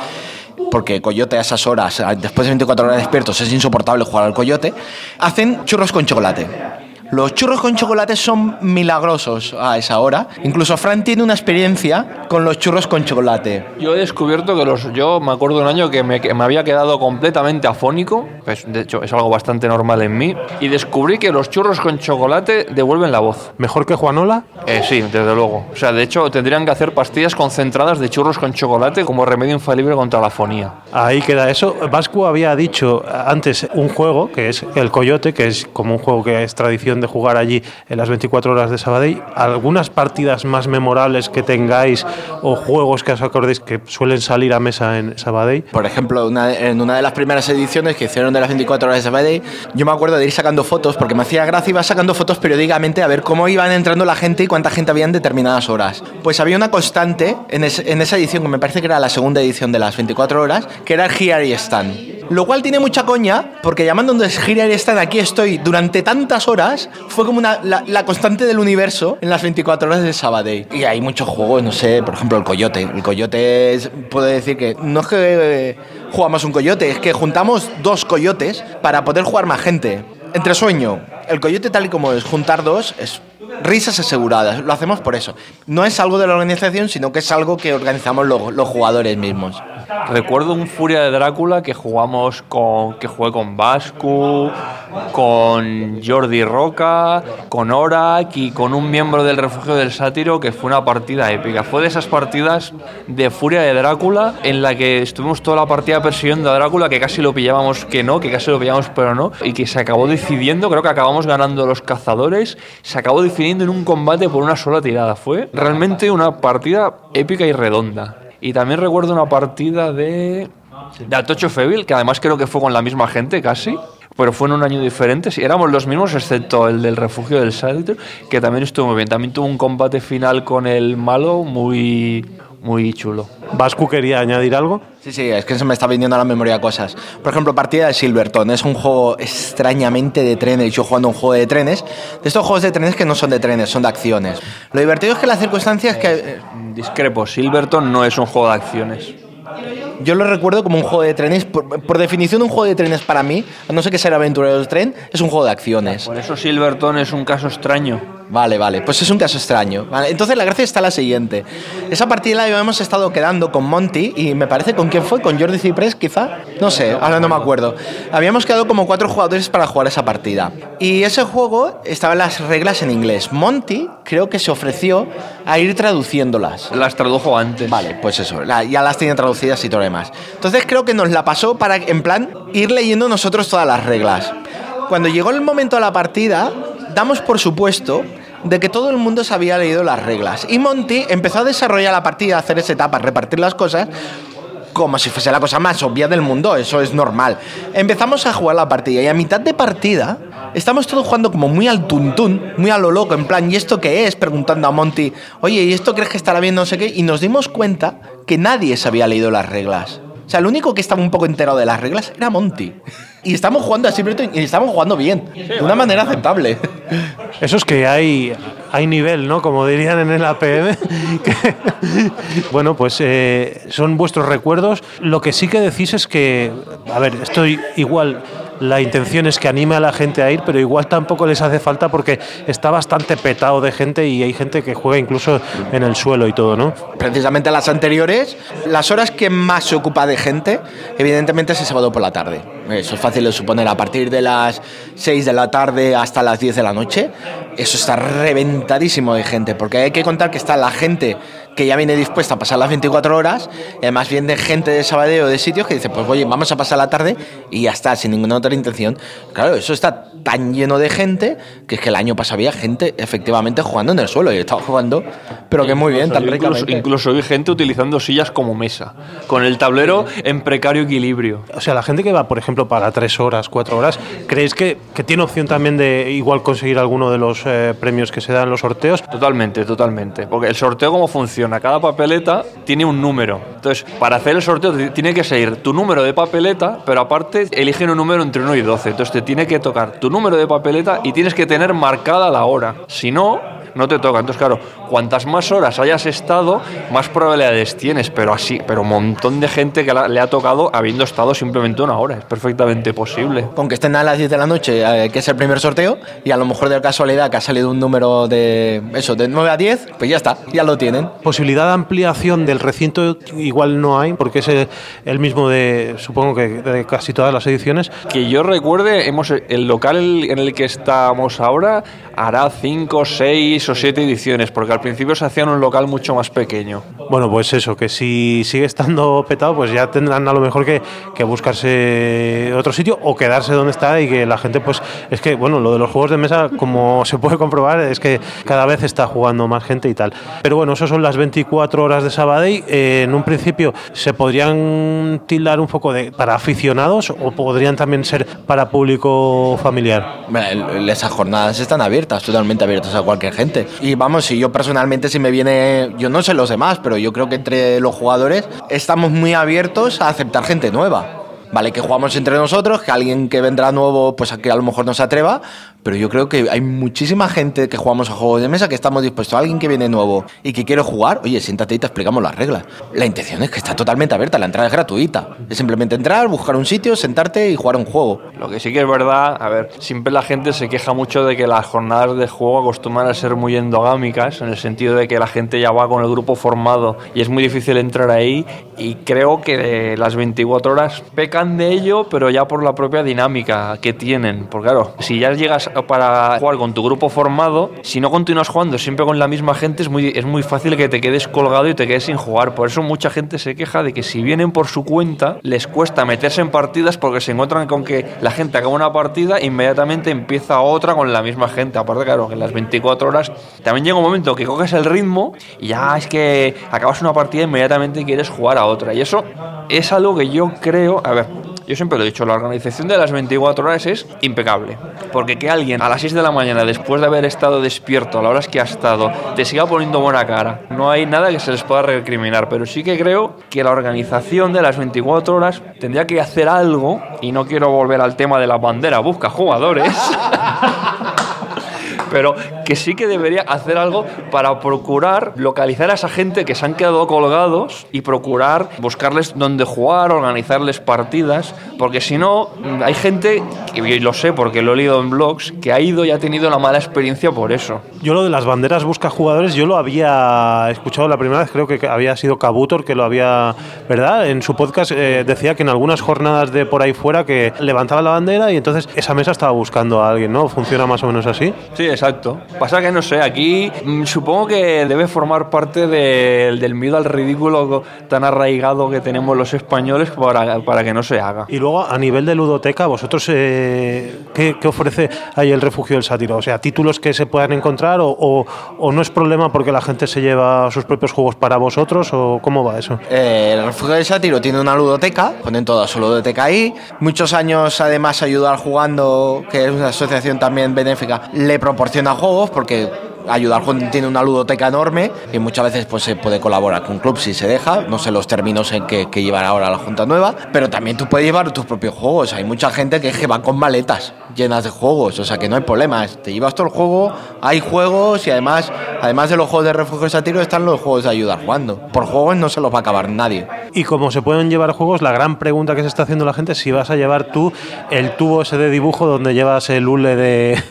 Speaker 10: porque Coyote a esas horas, después de 24 horas despiertos, es insoportable jugar al Coyote, hacen churros con chocolate. Los churros con chocolate son milagrosos a esa hora. Incluso Fran tiene una experiencia con los churros con chocolate.
Speaker 11: Yo he descubierto que los. Yo me acuerdo un año que me, que me había quedado completamente afónico. Pues, de hecho, es algo bastante normal en mí. Y descubrí que los churros con chocolate devuelven la voz.
Speaker 3: ¿Mejor que Juanola?
Speaker 11: Eh, sí, desde luego. O sea, de hecho, tendrían que hacer pastillas concentradas de churros con chocolate como remedio infalible contra la afonía.
Speaker 3: Ahí queda eso. Vasco había dicho antes un juego que es el Coyote, que es como un juego que es tradición de jugar allí en las 24 horas de Sabadell. ¿Algunas partidas más memorables que tengáis o juegos que os acordéis que suelen salir a mesa en Sabadell?
Speaker 10: Por ejemplo, una- en una de las primeras ediciones que hicieron de las 24 horas de Sabadell, yo me acuerdo de ir sacando fotos, porque me hacía gracia, iba sacando fotos periódicamente a ver cómo iban entrando la gente y cuánta gente había en determinadas horas. Pues había una constante en, es- en esa edición, que me parece que era la segunda edición de las 24 horas, que era el Here y Stand. Lo cual tiene mucha coña, porque llamando donde Here y Stand, aquí estoy durante tantas horas, fue como la, constante del universo en las 24 horas de Sabadell. Y hay muchos juegos, no sé, por ejemplo, el Coyote. El Coyote es- puedo decir que no es que jugamos un Coyote, es que juntamos dos Coyotes para poder jugar más gente. Entre sueño, el Coyote tal y como es juntar dos, es risas aseguradas. Lo hacemos por eso. No es algo de la organización, sino que es algo que organizamos los, jugadores mismos.
Speaker 11: Recuerdo un Furia de Drácula que jugamos con. que jugué con Vasco, con Jordi Roca, con Orak y con un miembro del refugio del sátiro que fue una partida épica. Fue de esas partidas de Furia de Drácula en la que estuvimos toda la partida persiguiendo a Drácula, que casi lo pillábamos que no, que casi lo pillamos pero no, y que se acabó decidiendo, creo que acabamos ganando los cazadores, se acabó definiendo en un combate por una sola tirada. Fue realmente una partida épica y redonda. Y también recuerdo una partida de, de Atocho Fevil, que además creo que fue con la misma gente casi, pero fue en un año diferente. Sí, éramos los mismos, excepto el del refugio del Sátiro, que también estuvo muy bien. También tuvo un combate final con el malo muy, muy chulo.
Speaker 3: ¿Vasco quería añadir algo?
Speaker 10: Sí, sí, es que se me está viniendo a la memoria cosas. Por ejemplo, partida de Silverton. Es un juego extrañamente de trenes. Yo jugando un juego de trenes. De estos juegos de trenes que no son de trenes, son de acciones. Lo divertido es que la circunstancia es que...
Speaker 11: Discrepo, Silverton no es un juego de acciones.
Speaker 10: Yo lo recuerdo como un juego de trenes. Por, por definición, un juego de trenes para mí, a no ser que sea aventurero del tren, es un juego de acciones.
Speaker 11: Por eso Silverton es un caso extraño.
Speaker 10: Vale, vale, pues es un caso extraño. Vale, entonces la gracia está la siguiente. Esa partida la hemos estado quedando con Monty y me parece con quién fue, con Jordi Ciprés quizá. No sé, ahora no me acuerdo. Habíamos quedado como cuatro jugadores para jugar esa partida. Y ese juego estaba en las reglas en inglés. Monty creo que se ofreció a ir traduciéndolas.
Speaker 11: Las tradujo antes.
Speaker 10: Vale, pues eso, la- ya las tenía traducidas y todo lo demás. Entonces creo que nos la pasó para, en plan, ir leyendo nosotros todas las reglas. Cuando llegó el momento de la partida, damos por supuesto de que todo el mundo se había leído las reglas. Y Monty empezó a desarrollar la partida, a hacer esa etapa, repartir las cosas, como si fuese la cosa más obvia del mundo, eso es normal. Empezamos a jugar la partida y a mitad de partida estamos todos jugando como muy al tuntún, muy a lo loco, en plan, ¿y esto qué es? Preguntando a Monty, oye, ¿y esto crees que estará bien no sé qué? Y nos dimos cuenta que nadie se había leído las reglas. O sea, el único que estaba un poco enterado de las reglas era Monty. Y estamos jugando a Silverton y estamos jugando bien, de una manera aceptable.
Speaker 3: Eso es que hay, hay nivel, ¿no? Como dirían en el APM. que- bueno, pues eh, son vuestros recuerdos. Lo que sí que decís es que, a ver, estoy igual. La intención es que anime a la gente a ir, pero igual tampoco les hace falta porque está bastante petado de gente y hay gente que juega incluso en el suelo y todo, ¿no?
Speaker 10: Precisamente las anteriores, las horas que más se ocupa de gente, evidentemente es el sábado por la tarde. Eso es fácil de suponer, a partir de las 6 de la tarde hasta las 10 de la noche, eso está reventadísimo de gente, porque hay que contar que está la gente que ya viene dispuesta a pasar las 24 horas, y además viene gente de Sabadell o de sitios que dice, pues oye, vamos a pasar la tarde y ya está, sin ninguna otra intención. Claro, eso está tan lleno de gente que es que el año pasado había gente efectivamente jugando en el suelo y estaba jugando, pero que muy bien, tan
Speaker 11: incluso,
Speaker 10: ricamente.
Speaker 11: incluso vi gente utilizando sillas como mesa, con el tablero en precario equilibrio.
Speaker 3: O sea, la gente que va, por ejemplo, para tres horas, cuatro horas, ¿creéis que, que tiene opción también de igual conseguir alguno de los eh, premios que se dan en los sorteos?
Speaker 11: Totalmente, totalmente. Porque el sorteo, ¿cómo funciona? Cada papeleta tiene un número. Entonces, para hacer el sorteo te tiene que seguir tu número de papeleta, pero aparte eligen un número entre 1 y 12. Entonces, te tiene que tocar tu número de papeleta y tienes que tener marcada la hora. Si no, no te toca. Entonces, claro, cuantas más horas hayas estado, más probabilidades tienes. Pero así, pero un montón de gente que la- le ha tocado habiendo estado simplemente una hora. Es perfectamente posible.
Speaker 10: Con que estén a las 10 de la noche, eh, que es el primer sorteo, y a lo mejor de casualidad que ha salido un número de eso, de 9 a 10, pues ya está, ya lo tienen.
Speaker 3: Posibilidad de ampliación del recinto igual no hay, porque es el, el mismo de, supongo que de casi todas las ediciones.
Speaker 11: Que yo recuerde, hemos, el local en el que estamos ahora hará 5, 6 o 7 ediciones, porque al principio se hacía en un local mucho más pequeño.
Speaker 3: Bueno, pues eso, que si sigue estando petado, pues ya tendrán a lo mejor que, que buscarse otro sitio o quedarse donde está y que la gente, pues es que, bueno, lo de los juegos de mesa, como se puede comprobar, es que cada vez está jugando más gente y tal. Pero bueno, eso son las 24 horas de Sabadell. Eh, en un principio, ¿se podrían tildar un poco de para aficionados o podrían también ser para público familiar?
Speaker 10: Bueno, Esas jornadas están abiertas, totalmente abiertas a cualquier gente. Y vamos, si yo personalmente, si me viene, yo no sé los demás, pero yo creo que entre los jugadores estamos muy abiertos a aceptar gente nueva. Vale, que jugamos entre nosotros, que alguien que vendrá nuevo, pues a que a lo mejor no se atreva, pero yo creo que hay muchísima gente que jugamos a juegos de mesa que estamos dispuestos a alguien que viene nuevo y que quiere jugar, oye, siéntate y te explicamos las reglas. La intención es que está totalmente abierta, la entrada es gratuita. Es simplemente entrar, buscar un sitio, sentarte y jugar un juego.
Speaker 11: Lo que sí que es verdad, a ver, siempre la gente se queja mucho de que las jornadas de juego acostumbran a ser muy endogámicas, en el sentido de que la gente ya va con el grupo formado y es muy difícil entrar ahí y creo que las 24 horas pecan de ello, pero ya por la propia dinámica que tienen. Porque claro, si ya llegas para jugar con tu grupo formado, si no continúas jugando siempre con la misma gente, es muy, es muy fácil que te quedes colgado y te quedes sin jugar. Por eso mucha gente se queja de que si vienen por su cuenta, les cuesta meterse en partidas porque se encuentran con que la gente acaba una partida e inmediatamente empieza otra con la misma gente. Aparte, claro, que en las 24 horas también llega un momento que coges el ritmo y ya es que acabas una partida e inmediatamente quieres jugar a otra. Y eso es algo que yo creo, a ver, yo siempre lo he dicho, la organización de las 24 horas es impecable. Porque que alguien a las 6 de la mañana, después de haber estado despierto a las horas que ha estado, te siga poniendo buena cara, no hay nada que se les pueda recriminar. Pero sí que creo que la organización de las 24 horas tendría que hacer algo, y no quiero volver al tema de la bandera, busca jugadores. pero que sí que debería hacer algo para procurar localizar a esa gente que se han quedado colgados y procurar buscarles dónde jugar, organizarles partidas, porque si no, hay gente, y lo sé porque lo he leído en blogs, que ha ido y ha tenido una mala experiencia por eso.
Speaker 3: Yo lo de las banderas busca jugadores, yo lo había escuchado la primera vez, creo que había sido Cabutor que lo había, ¿verdad? En su podcast eh, decía que en algunas jornadas de por ahí fuera que levantaba la bandera y entonces esa mesa estaba buscando a alguien, ¿no? ¿Funciona más o menos así?
Speaker 11: Sí, exacto. Pasa que no sé, aquí mm, supongo que debe formar parte de- del miedo al ridículo tan arraigado que tenemos los españoles para, para que no se haga.
Speaker 3: Y luego, a nivel de ludoteca, ¿vosotros eh, ¿qué, qué ofrece ahí el refugio del sátiro? O sea, títulos que se puedan encontrar o, o- o no es problema porque la gente se lleva sus propios juegos para vosotros o cómo va eso?
Speaker 10: Eh, el refugio del sátiro tiene una ludoteca, ponen toda su ludoteca ahí. Muchos años, además, ayudar jugando, que es una asociación también benéfica, le proporciona juegos porque ayudar Jugando tiene una ludoteca enorme y muchas veces pues se puede colaborar con club si se deja. No sé los términos en que, que llevará ahora la Junta Nueva, pero también tú puedes llevar tus propios juegos. Hay mucha gente que, es va con maletas llenas de juegos, o sea que no hay problema. Te llevas todo el juego, hay juegos y además, además de los juegos de refugio del sátiro están los juegos de ayudar jugando. Por juegos no se los va a acabar nadie.
Speaker 3: Y como se pueden llevar juegos, la gran pregunta que se está haciendo la gente es si vas a llevar tú el tubo ese de dibujo donde llevas el hule de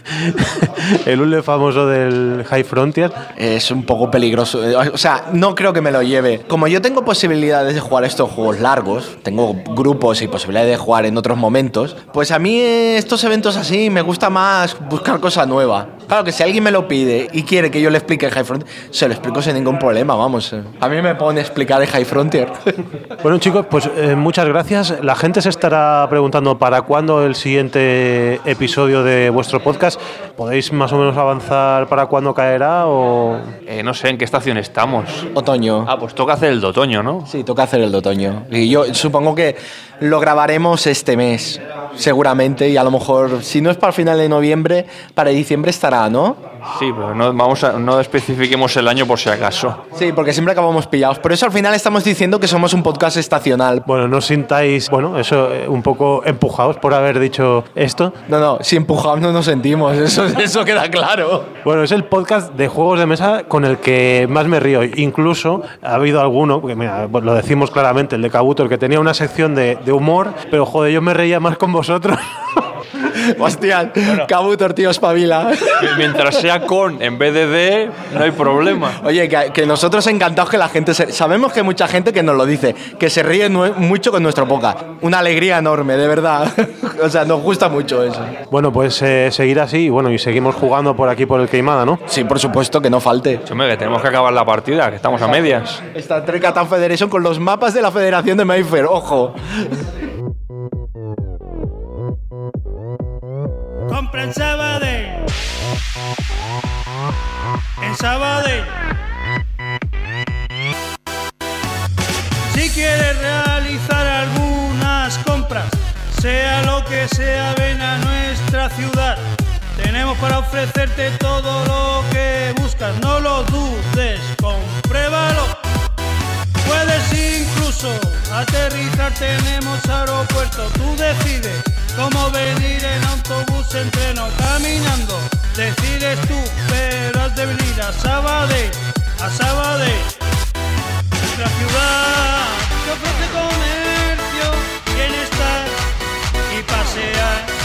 Speaker 3: el hule famoso del High Frontier.
Speaker 10: Es un poco peligroso. O sea, no creo que me lo lleve. Como yo tengo posibilidades de jugar estos juegos largos, tengo grupos y posibilidades de jugar en otros momentos, pues a mí estos eventos así me gusta más buscar cosa nueva. Claro que si alguien me lo pide y quiere que yo le explique el High Frontier, se lo explico sin ningún problema, vamos. A mí me pone explicar el High Frontier.
Speaker 3: Bueno chicos, pues eh, muchas gracias. La gente se estará preguntando para cuándo el siguiente episodio de vuestro podcast. ¿Podéis más o menos avanzar para cuándo caerá o...?
Speaker 11: Eh, no sé en qué estación estamos.
Speaker 10: Otoño.
Speaker 11: Ah, pues toca hacer el de otoño, ¿no?
Speaker 10: Sí, toca hacer el de otoño. Y yo supongo que lo grabaremos este mes, seguramente, y a lo mejor, si no es para el final de noviembre, para diciembre estará, ¿no?
Speaker 11: Sí, pero no, vamos a, no especifiquemos el año por si acaso.
Speaker 10: Sí, porque siempre acabamos pillados. Por eso al final estamos diciendo que somos un podcast estacional.
Speaker 3: Bueno, no os sintáis, bueno, eso, eh, un poco empujados por haber dicho esto.
Speaker 10: No, no, si empujados no nos sentimos, eso, eso queda claro.
Speaker 3: Bueno, es el podcast de juegos de mesa con el que más me río. Incluso ha habido alguno, porque mira, lo decimos claramente, el de Kabuto, el que tenía una sección de, de humor, pero joder, yo me reía más con vosotros.
Speaker 10: Hostia, Kabutor, tío, espabila.
Speaker 11: Mientras sea con en vez de de, no hay problema.
Speaker 10: Oye, que, que nosotros encantados que la gente se... Sabemos que hay mucha gente que nos lo dice, que se ríe mucho con nuestro podcast. Una alegría enorme, de verdad. o sea, nos gusta mucho eso.
Speaker 3: Bueno, pues eh, seguir así, y bueno, y seguimos jugando por aquí por el Queimada, ¿no?
Speaker 10: Sí, por supuesto, que no falte.
Speaker 11: Hombre, que tenemos que acabar la partida, que estamos a medias.
Speaker 10: Star Trek Catan Federation con los mapas de la Federación de Mayfair, ojo.
Speaker 12: Compra en Sabadell. En Sabadell. Si quieres realizar algunas compras, sea lo que sea, ven a nuestra ciudad. Tenemos para ofrecerte todo lo que buscas, no lo dudes, compruébalo. Incluso aterrizar, tenemos aeropuerto, tú decides cómo venir en autobús, en tren o caminando. Decides tú, pero has de venir a Sabadell, a Sabadell. Nuestra ciudad que ofrece comercio, bienestar y pasear.